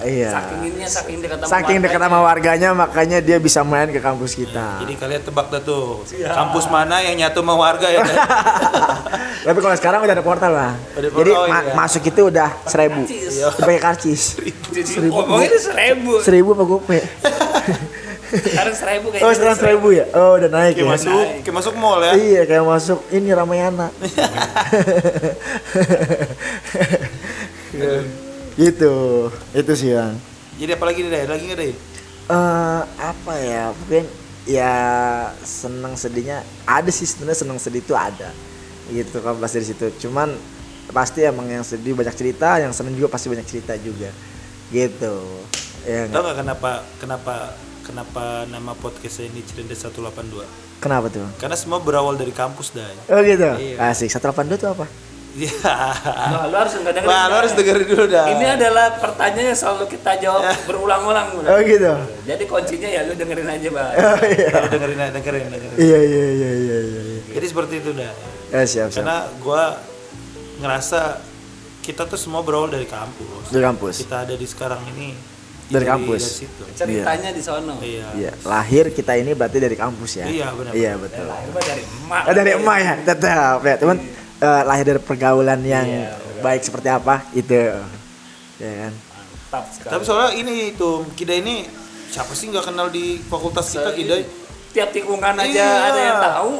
Speaker 1: iya
Speaker 2: Saking ininya saking dekat sama
Speaker 1: saking dekat
Speaker 2: warganya.
Speaker 1: sama warganya makanya dia bisa main ke kampus kita
Speaker 3: Jadi kalian tebak dah tuh.
Speaker 2: Iya.
Speaker 3: Kampus mana yang nyatu sama warga ya? [laughs]
Speaker 1: Tapi kalau sekarang udah ada portal lah jadi
Speaker 3: oh
Speaker 1: ma-
Speaker 3: iya.
Speaker 1: masuk itu udah seribu
Speaker 2: Karcis.
Speaker 1: pakai karcis
Speaker 2: Jadi ngomongin seribu.
Speaker 1: seribu apa gope [laughs]
Speaker 2: Sekarang seribu kayaknya.
Speaker 1: oh sekarang seribu ya? Oh udah naik
Speaker 3: Kayak
Speaker 1: ya.
Speaker 3: masuk, kayak masuk mall ya.
Speaker 1: iya kayak masuk ini Ramayana [laughs] [laughs] gitu. Itu sih bang.
Speaker 3: Jadi apa lagi nih dai? Lagi nggak dai?
Speaker 1: eh apa ya? Mungkin ya senang sedihnya ada sih sebenarnya senang sedih itu ada. Gitu kan pas dari situ. Cuman pasti emang yang sedih banyak cerita yang senang juga pasti banyak cerita juga. Gitu. Ya
Speaker 3: Tahu
Speaker 1: nggak?
Speaker 3: nggak kenapa kenapa kenapa nama podcast ini Cirendes 182?
Speaker 1: kenapa tuh
Speaker 3: Karena semua berawal dari kampus dai.
Speaker 1: oh gitu
Speaker 3: Iya.
Speaker 1: asik 182 tuh apa
Speaker 3: Iya.
Speaker 2: Nah, lu harus enggak dengerin.
Speaker 3: Wah, lo harus dengerin dulu dah.
Speaker 2: Ini adalah pertanyaan yang selalu kita jawab berulang-ulang.
Speaker 1: Oh gitu
Speaker 2: Jadi kuncinya ya lu dengerin aja, Bang.
Speaker 1: oh iya
Speaker 3: Iya, dengerin, dengerin, dengerin.
Speaker 1: iya iya iya iya iya iya.
Speaker 3: Jadi seperti itu dah.
Speaker 1: Eh, siap siap
Speaker 3: Karena gua ngerasa kita tuh semua berawal dari kampus.
Speaker 1: dari kampus
Speaker 3: Kita ada di sekarang ini
Speaker 1: Dari
Speaker 3: dari
Speaker 1: kampus.
Speaker 3: Dari situ.
Speaker 2: Ceritanya di sono.
Speaker 3: Iya.
Speaker 1: iya lahir kita ini berarti dari kampus ya
Speaker 3: Iya, benar.
Speaker 1: iya betul
Speaker 2: Coba dari emak.
Speaker 1: Oh, dari emak ya, tetap ya. Cuman eh, lahir dari pergaulan yang
Speaker 2: Iya,
Speaker 1: baik seperti apa itu. Ya kan.
Speaker 2: Mantap sekali.
Speaker 3: Tapi soalnya ini tuh Kida ini siapa sih nggak kenal di fakultas kita Kida?
Speaker 2: tiap tikungan aja
Speaker 3: Iya.
Speaker 2: ada yang tahu.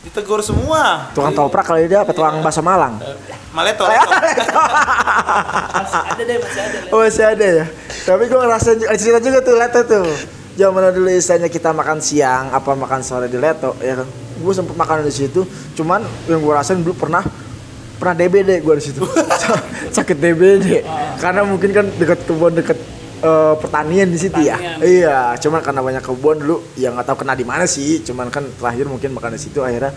Speaker 3: Ditegur semua.
Speaker 1: Tukang toprak kali dia apa tukang bakso Malang?
Speaker 3: Maleto. Leto. [laughs]
Speaker 2: Masih ada deh, masih ada.
Speaker 1: Oh masih ada ya. Tapi gua ngerasain juga- cerita juga tuh Leto tuh. Zaman dulu istilahnya kita makan siang apa makan sore di Leto ya kan. Gue sempet makan di situ. Cuman yang gue rasain dulu pernah pernah DBD gue di situ. [laughs] Sakit DBD. Karena mungkin kan dekat kebun dekat eh, pertanian di situ ya. Iya, cuman karena banyak kebun dulu ya nggak tahu kena di mana sih. Cuman kan terakhir mungkin makan di situ akhirnya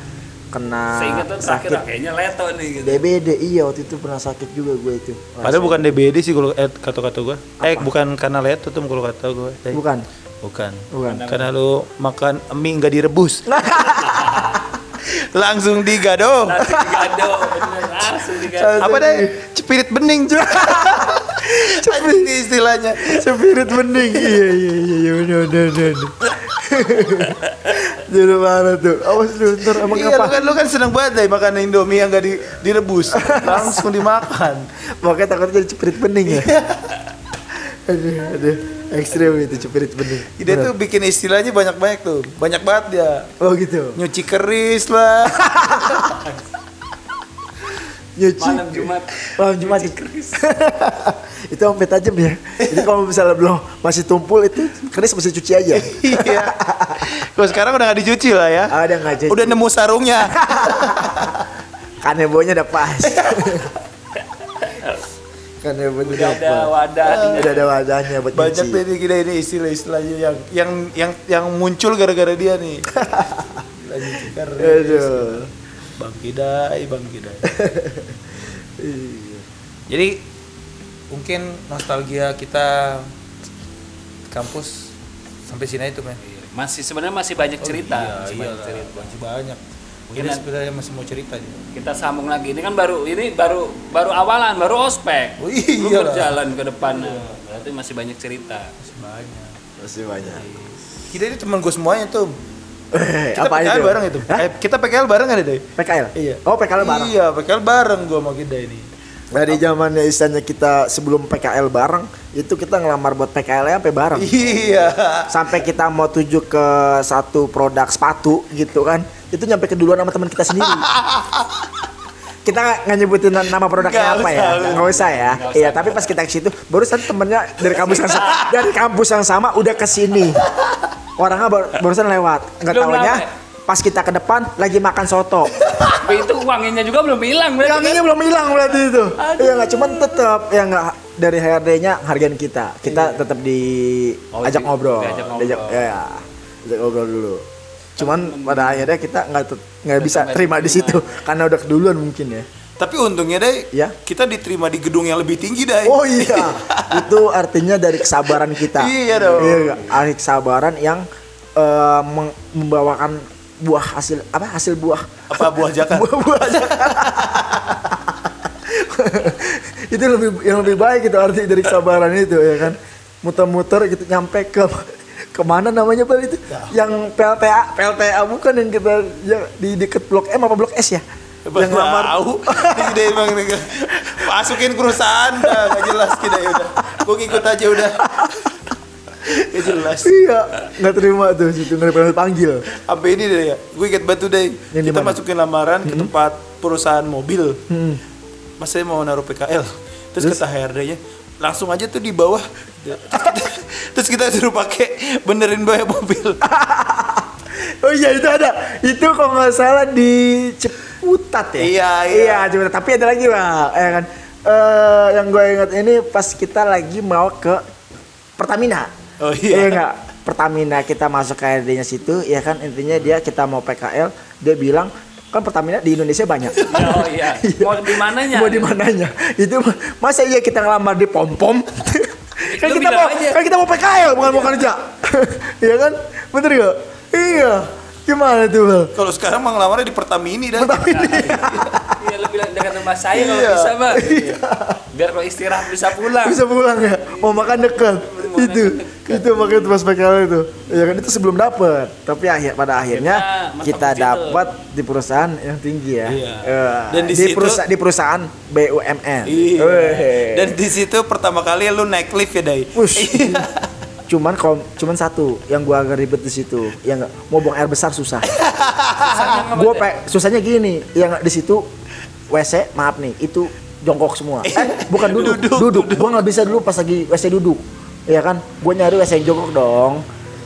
Speaker 1: kena
Speaker 2: terakhir
Speaker 1: sakit
Speaker 2: kayaknya leto nih gitu.
Speaker 1: DBD. Iya, waktu itu pernah sakit juga gue itu.
Speaker 3: Padahal bukan DBD sih kalau eh, kata-kata gua. Eh bukan karena Leto tuh kalau kata gua. Eh,
Speaker 1: Bukan.
Speaker 3: Bukan.
Speaker 1: Bukan.
Speaker 3: Karena lu makan mie nggak direbus. [laughs] Langsung digado.
Speaker 2: Langsung digado, bener langsung digado.
Speaker 3: Apa deh? Cepirit bening. [laughs] Cepirit istilahnya.
Speaker 1: Spirit bening. iya iya iya iya benar benar benar. Dulu mana tuh? Awas dulu ntar emang
Speaker 3: Iya,
Speaker 1: apa?
Speaker 3: lu kan lu kan seneng banget deh makan Indomie yang gak di, direbus. Langsung dimakan.
Speaker 1: Makanya takutnya jadi spirit bening ya. aduh aduh ekstrim itu cepirit bener
Speaker 3: Dia tuh bikin istilahnya banyak-banyak tuh. Banyak banget dia.
Speaker 1: oh gitu
Speaker 3: Nyuci keris lah. [laughs]
Speaker 1: nyuci
Speaker 2: Malam Jumat.
Speaker 1: malam Jumat itu sampai tajam ya jadi kalau misalnya belum masih tumpul itu keris mesti cuci aja [laughs]
Speaker 3: iya. Kalau sekarang udah gak dicuci lah ya.
Speaker 1: ada nggak jadi
Speaker 3: Udah nemu sarungnya. [laughs]
Speaker 1: kanebonya udah pas [laughs] kanebonya
Speaker 2: Udah
Speaker 1: udah
Speaker 2: ada wadahnya.
Speaker 1: udah ada wadahnya buat
Speaker 3: Banyak
Speaker 1: nyuci
Speaker 3: dari kita ini istilah-istilahnya yang yang yang yang muncul gara-gara dia nih.
Speaker 1: Aduh
Speaker 3: Bang Kidai, Bang Kidai. [laughs]
Speaker 1: Iya.
Speaker 3: Jadi mungkin nostalgia kita kampus sampai sini itu men.
Speaker 2: Masih sebenarnya masih banyak cerita.
Speaker 3: iya,
Speaker 2: masih
Speaker 3: iya
Speaker 2: banyak
Speaker 3: lah,
Speaker 2: cerita.
Speaker 3: masih banyak. Mungkin
Speaker 2: Mungkin-
Speaker 3: sebenarnya masih mau cerita juga.
Speaker 2: Kita sambung lagi. Ini kan baru ini baru baru awalan, baru ospek.
Speaker 3: Oh,
Speaker 2: Belum
Speaker 3: iya lah.
Speaker 2: berjalan ke depannya. Berarti masih banyak cerita.
Speaker 3: Masih banyak.
Speaker 1: masih banyak
Speaker 3: Kita ini teman gue semuanya tuh.
Speaker 1: Eh,
Speaker 3: Kita
Speaker 1: apa
Speaker 3: PKL
Speaker 1: itu?
Speaker 3: bareng itu.
Speaker 1: Hah?
Speaker 3: Eh, kita PKL bareng kan itu?
Speaker 1: PKL
Speaker 3: Iya.
Speaker 1: oh PKL bareng
Speaker 3: Iya, PKL bareng gue sama kita ini.
Speaker 1: dari zamannya istilahnya kita sebelum PKL bareng itu kita ngelamar buat PKL sampai bareng
Speaker 3: Iya.
Speaker 1: sampai kita mau tuju ke satu produk sepatu gitu kan itu nyampe keduluan sama teman kita sendiri [laughs] kita nggak nyebutin nama produknya
Speaker 3: Nggak
Speaker 1: apa ya
Speaker 3: usah.
Speaker 1: nggak usah ya iya tapi pas kita ke situ barusan temennya dari kampus yang sama dari kampus yang sama udah ke sini orangnya baru, barusan lewat nggak taunya
Speaker 2: nyampe.
Speaker 1: pas kita ke depan lagi makan soto [laughs]
Speaker 2: Tapi itu wanginya juga belum hilang berarti.
Speaker 1: Wanginya belum hilang berarti itu. Iya nggak cuman tetap ya nggak dari HRD-nya hargain kita. Kita tetap di
Speaker 2: Oh,
Speaker 1: ajak
Speaker 2: di-
Speaker 1: ngobrol.
Speaker 2: diajak ngobrol.
Speaker 1: Diajak- ya, ajak ngobrol dulu. Cuman pada akhirnya kita nggak nggak bisa terima di situ karena udah keduluan mungkin ya.
Speaker 3: Tapi untungnya deh,
Speaker 1: Ya.
Speaker 3: kita diterima di gedung yang lebih tinggi deh.
Speaker 1: Oh iya, [laughs] itu artinya dari kesabaran kita.
Speaker 3: Iya dong.
Speaker 1: Iya, nggak? Arti kesabaran yang meng- membawakan buah hasil apa hasil buah
Speaker 3: Apa buah jakan? [laughs]
Speaker 1: buah-buah aja. [laughs] itu lebih yang lebih baik itu arti dari kesabaran itu ya kan muter-muter gitu nyampe ke ke mana namanya pak itu yang PLTA PLTA bukan yang kita yang di deket blok M apa blok S ya yang lamar
Speaker 3: tahu. [laughs] Ini deh emang. Masukin perusahaan dah, gak jelas kita ya udah. Gue ngikut aja udah. Gak jelas.
Speaker 1: iya nggak terima tuh situ nggak pernah panggil
Speaker 3: Sampai ini deh ya. Gue inget batu deh.
Speaker 1: Yang
Speaker 3: Kita
Speaker 1: mana?
Speaker 3: masukin lamaran ke tempat perusahaan mobil.
Speaker 1: hmm.
Speaker 3: Mas saya mau naruh PKL. Terus, kata HRD-nya, langsung aja tuh di bawah. [laughs] Terus kita suruh pakai benerin banyak mobil. [laughs]
Speaker 1: oh iya itu ada itu kalau nggak salah di Ciputat ya?
Speaker 3: Iya, iya.
Speaker 1: iya Ciputat tapi ada lagi lah ya kan? Eh, yang gue ingat ini pas kita lagi mau ke Pertamina.
Speaker 3: Oh iya.
Speaker 1: nggak? Pertamina kita masuk ke HRD-nya situ ya kan? Intinya dia kita mau PKL dia bilang kan Pertamina di Indonesia banyak.
Speaker 2: Oh iya. Mau di mananya?
Speaker 1: mau di mananya? Itu masa iya kita ngelamar di pom pom [laughs] kan
Speaker 2: Lu
Speaker 1: kita mau
Speaker 2: aja.
Speaker 1: kan kita mau PKL bukan mau kerja. [laughs] Iya kan? Bener gak iya gimana tuh Bal?
Speaker 3: Kalau sekarang mau ngelamarnya di Pertamini dah. [laughs]
Speaker 2: Iya lebih dekat rumah saya kalau
Speaker 3: Iya.
Speaker 2: bisa, Bang. Biar kalau istirahat bisa pulang.
Speaker 1: bisa pulang ya mau makan dekat itu
Speaker 2: dekat.
Speaker 1: itu makanya itu pas PKL itu ya kan itu sebelum dapet tapi akhir pada akhirnya
Speaker 2: Kita
Speaker 1: dapat di perusahaan yang tinggi ya
Speaker 3: Iya.
Speaker 1: Eh,
Speaker 3: Dan di
Speaker 1: di,
Speaker 3: situ-
Speaker 1: perusahaan di perusahaan BUMN
Speaker 3: Iya. Dan di situ pertama kali lu naik lift ya, Dai.
Speaker 1: Wush. Cuman kalau cuman satu yang gua agak ribet di situ. Yang nggak mau buang air besar susah. Gua pe susahnya gini. Yang di situ WC maaf nih itu jongkok semua. [laughs] Eh bukan duduk
Speaker 3: Duduk,
Speaker 1: duduk, gua nggak bisa dulu pas lagi WC duduk. Ya kan? Gua nyari WC yang jongkok dong.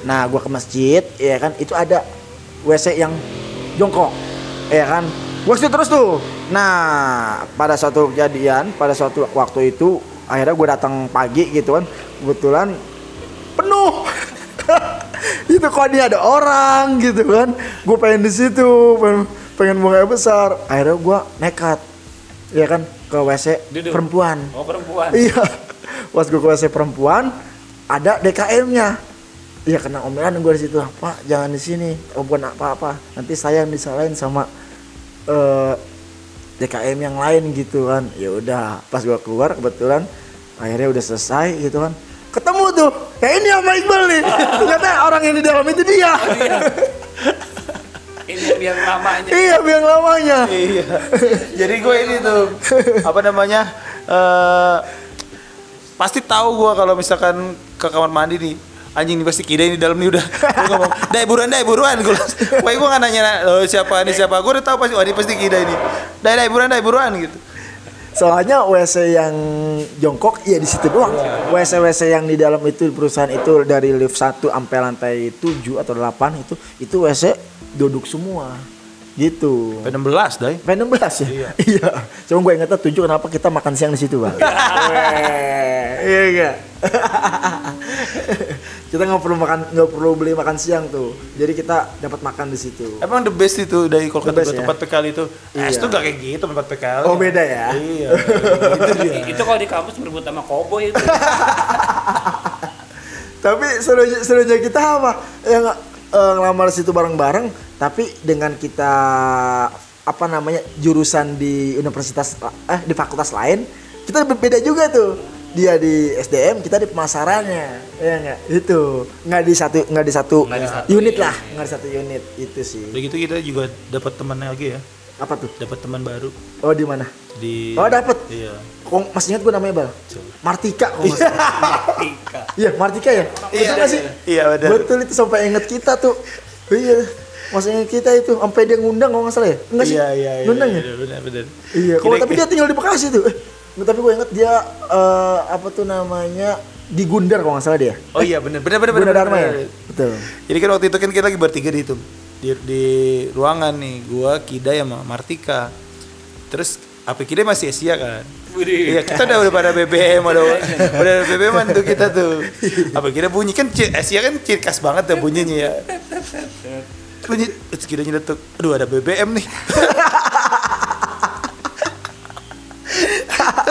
Speaker 1: Nah gua ke masjid ya kan? Itu ada WC yang jongkok. Ya kan? Gua situ terus tuh. Nah pada suatu kejadian pada suatu waktu itu akhirnya gua datang pagi gitu kan. Kebetulan penuh. [laughs] Itu kok ini ada orang gitu kan. Gue pengen di situ pengen, pengen buang air besar. Akhirnya gue nekat ya kan ke wc
Speaker 2: Duduk.
Speaker 1: perempuan.
Speaker 2: Oh perempuan. [laughs]
Speaker 1: iya. Pas gue ke wc perempuan ada DKM nya iya kena omelan gue di situ. Pak jangan di sini. Oh, bukan apa-apa. Nanti saya yang disalahin sama eh, DKM yang lain gitu kan. Ya udah pas gue keluar kebetulan akhirnya udah selesai gitu kan ketemu tuh. Ya ini sama Iqbal nih. Ternyata orang yang di dalam itu dia.
Speaker 2: Ini yang biang lamanya.
Speaker 1: iya biang lamanya.
Speaker 3: Iya. Jadi gue ini tuh apa namanya? eh pasti tahu gua kalau misalkan ke kamar mandi nih anjing nih pasti kida ini dalam nih udah. Gua ngomong dai buruan dai buruan. Gua wah gua nggak nanya oh, siapa ini siapa gua udah tahu pasti wah ini pasti kida ini. Dai dai buruan dai buruan gitu
Speaker 1: Soalnya WC yang jongkok ya di situ doang. WC WC yang di dalam itu di perusahaan itu dari lift 1 sampai lantai 7 atau 8 itu itu WC duduk semua. Gitu.
Speaker 3: P16 dai
Speaker 1: P16 ya? Iya. [laughs] Cuma gue ingetnya 7 kenapa kita makan siang di situ, Bang. [laughs] Iya enggak? [laughs] kita nggak perlu makan nggak perlu beli makan siang tuh. Jadi kita dapat makan di situ.
Speaker 3: Emang the best itu dari kalau gua
Speaker 1: ya?
Speaker 3: tempat PKL itu.
Speaker 1: Iya.
Speaker 3: Es tuh gak kayak gitu tempat PKL.
Speaker 1: Oh, beda ya?
Speaker 3: Iya. [laughs] itu dia.
Speaker 2: itu kalau di kampus berebut sama koboi itu [laughs]
Speaker 1: Tapi serunya, serunya kita apa? Yang eh, ngelamar situ bareng-bareng, tapi dengan kita apa namanya jurusan di universitas eh di fakultas lain, kita berbeda juga tuh. Dia di SDM, kita di pemasarannya, ya nggak? Itu nggak di satu nggak di satu,
Speaker 2: Nggak di satu,
Speaker 1: unit
Speaker 2: iya.
Speaker 1: lah, nggak di satu unit itu sih.
Speaker 3: Udah gitu kita juga dapat teman lagi ya.
Speaker 1: Apa tuh?
Speaker 3: Dapat teman baru
Speaker 1: Oh di mana?
Speaker 3: di
Speaker 1: Oh dapet.
Speaker 3: Iya.
Speaker 1: Kok masih ingat gue namanya bal? Martika kok nggak salah.
Speaker 2: Tika.
Speaker 1: Iya Martika ya. Betul nggak sih?
Speaker 3: Iya benar.
Speaker 1: Betul itu sampai inget kita tuh. Iya. Masih inget kita itu sampai dia ngundang kalau nggak salah ya? Enggak sih?
Speaker 3: Iya iya iya.
Speaker 1: Ngundang ya?
Speaker 3: Benar benar. benar.
Speaker 1: Iya. Kalau
Speaker 3: Kira-
Speaker 1: tapi dia tinggal di Bekasi tuh. Eh, tapi gue inget dia eh, apa tuh namanya di Gundar kalau nggak salah dia.
Speaker 3: Oh iya benar benar benar benar.
Speaker 1: Dharma ya. Betul.
Speaker 3: Jadi kan waktu itu kan kita lagi bertiga di itu di, di ruangan nih, gua Kida sama Martika. Terus apa Kida masih Asia kan? Iya kita udah udah pada BBM udah udah BBM tuh kita tuh. Apa Kida bunyi kan Asia kan ciri khas banget ya bunyinya ya. Bunyi terus Kida nyeletuk, aduh ada BBM nih. [laughs]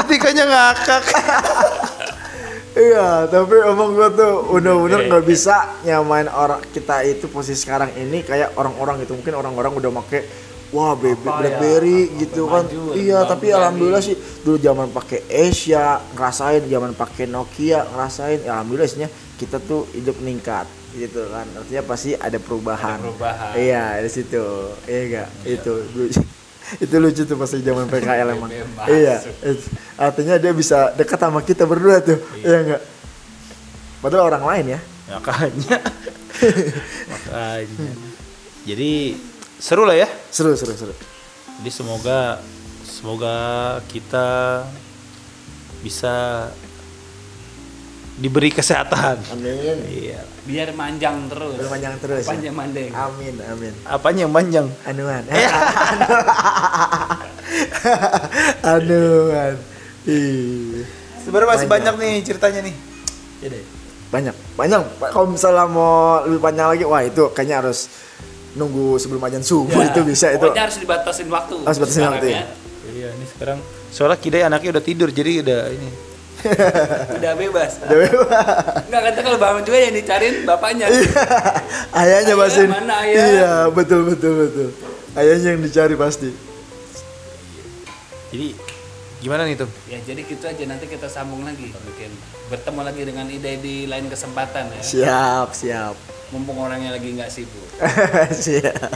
Speaker 3: Ketikanya ngakak. [laughs]
Speaker 1: Iya, tapi emang gue tuh bener-bener
Speaker 3: Iya.
Speaker 1: nggak bisa nyamain orang kita itu posisi sekarang ini kayak orang-orang gitu. Mungkin orang-orang udah make wah
Speaker 2: Apa ya,
Speaker 1: BlackBerry
Speaker 2: apa
Speaker 1: gitu
Speaker 2: maju,
Speaker 1: kan.
Speaker 2: lebih
Speaker 1: Iya, tapi alhamdulillah sih dulu zaman pakai Asia ngerasain, zaman pakai Nokia ngerasain. Ya, alhamdulillah sihnya kita tuh hidup meningkat gitu kan. Artinya pasti ada perubahan.
Speaker 2: Ada perubahan.
Speaker 1: Iya, di situ. Iya enggak? Itu lucu. Itu lucu tuh pas zaman PKL emang. Iya. Artinya dia bisa dekat sama kita berdua tuh. Iya enggak? Padahal orang lain ya.
Speaker 3: Makanya. Makanya. Jadi seru lah ya.
Speaker 1: Seru seru seru.
Speaker 3: Jadi semoga semoga kita bisa diberi kesehatan.
Speaker 1: Amin.
Speaker 3: Iya.
Speaker 2: Biar manjang terus
Speaker 1: Berpanjang terus. ya.
Speaker 2: panjang mandeng
Speaker 1: Amin amin.
Speaker 3: Apanya yang panjang?
Speaker 1: Anuan. [laughs] Anuan. Ih.
Speaker 3: Sebenarnya masih
Speaker 1: Banyak.
Speaker 3: banyak nih ceritanya nih. Ya deh.
Speaker 1: Banyak banyak. Kalau misalnya mau lebih panjang lagi, wah itu kayaknya harus nunggu sebelum ajan subuh
Speaker 2: Ya,
Speaker 1: itu bisa itu.
Speaker 2: pokoknya harus dibatasin waktu
Speaker 1: Harus batasin
Speaker 2: sekarang
Speaker 1: waktu ya.
Speaker 3: Iya, ini sekarang soalnya Kidai anaknya udah tidur jadi udah ini.
Speaker 2: Udah bebas
Speaker 1: Udah bebas.
Speaker 2: Enggak kan kalau bangun juga yang dicariin bapaknya
Speaker 1: Ayahnya
Speaker 2: Ayah,
Speaker 1: pasti.
Speaker 2: mana ayah?
Speaker 1: Iya, betul betul betul. Ayahnya yang dicari pasti.
Speaker 3: Jadi gimana nih tuh?
Speaker 2: ya jadi gitu aja nanti kita sambung lagi mungkin bertemu lagi dengan ide di lain kesempatan ya
Speaker 1: Siap, siap.
Speaker 2: mumpung orangnya lagi nggak sibuk [laughs]
Speaker 1: siap.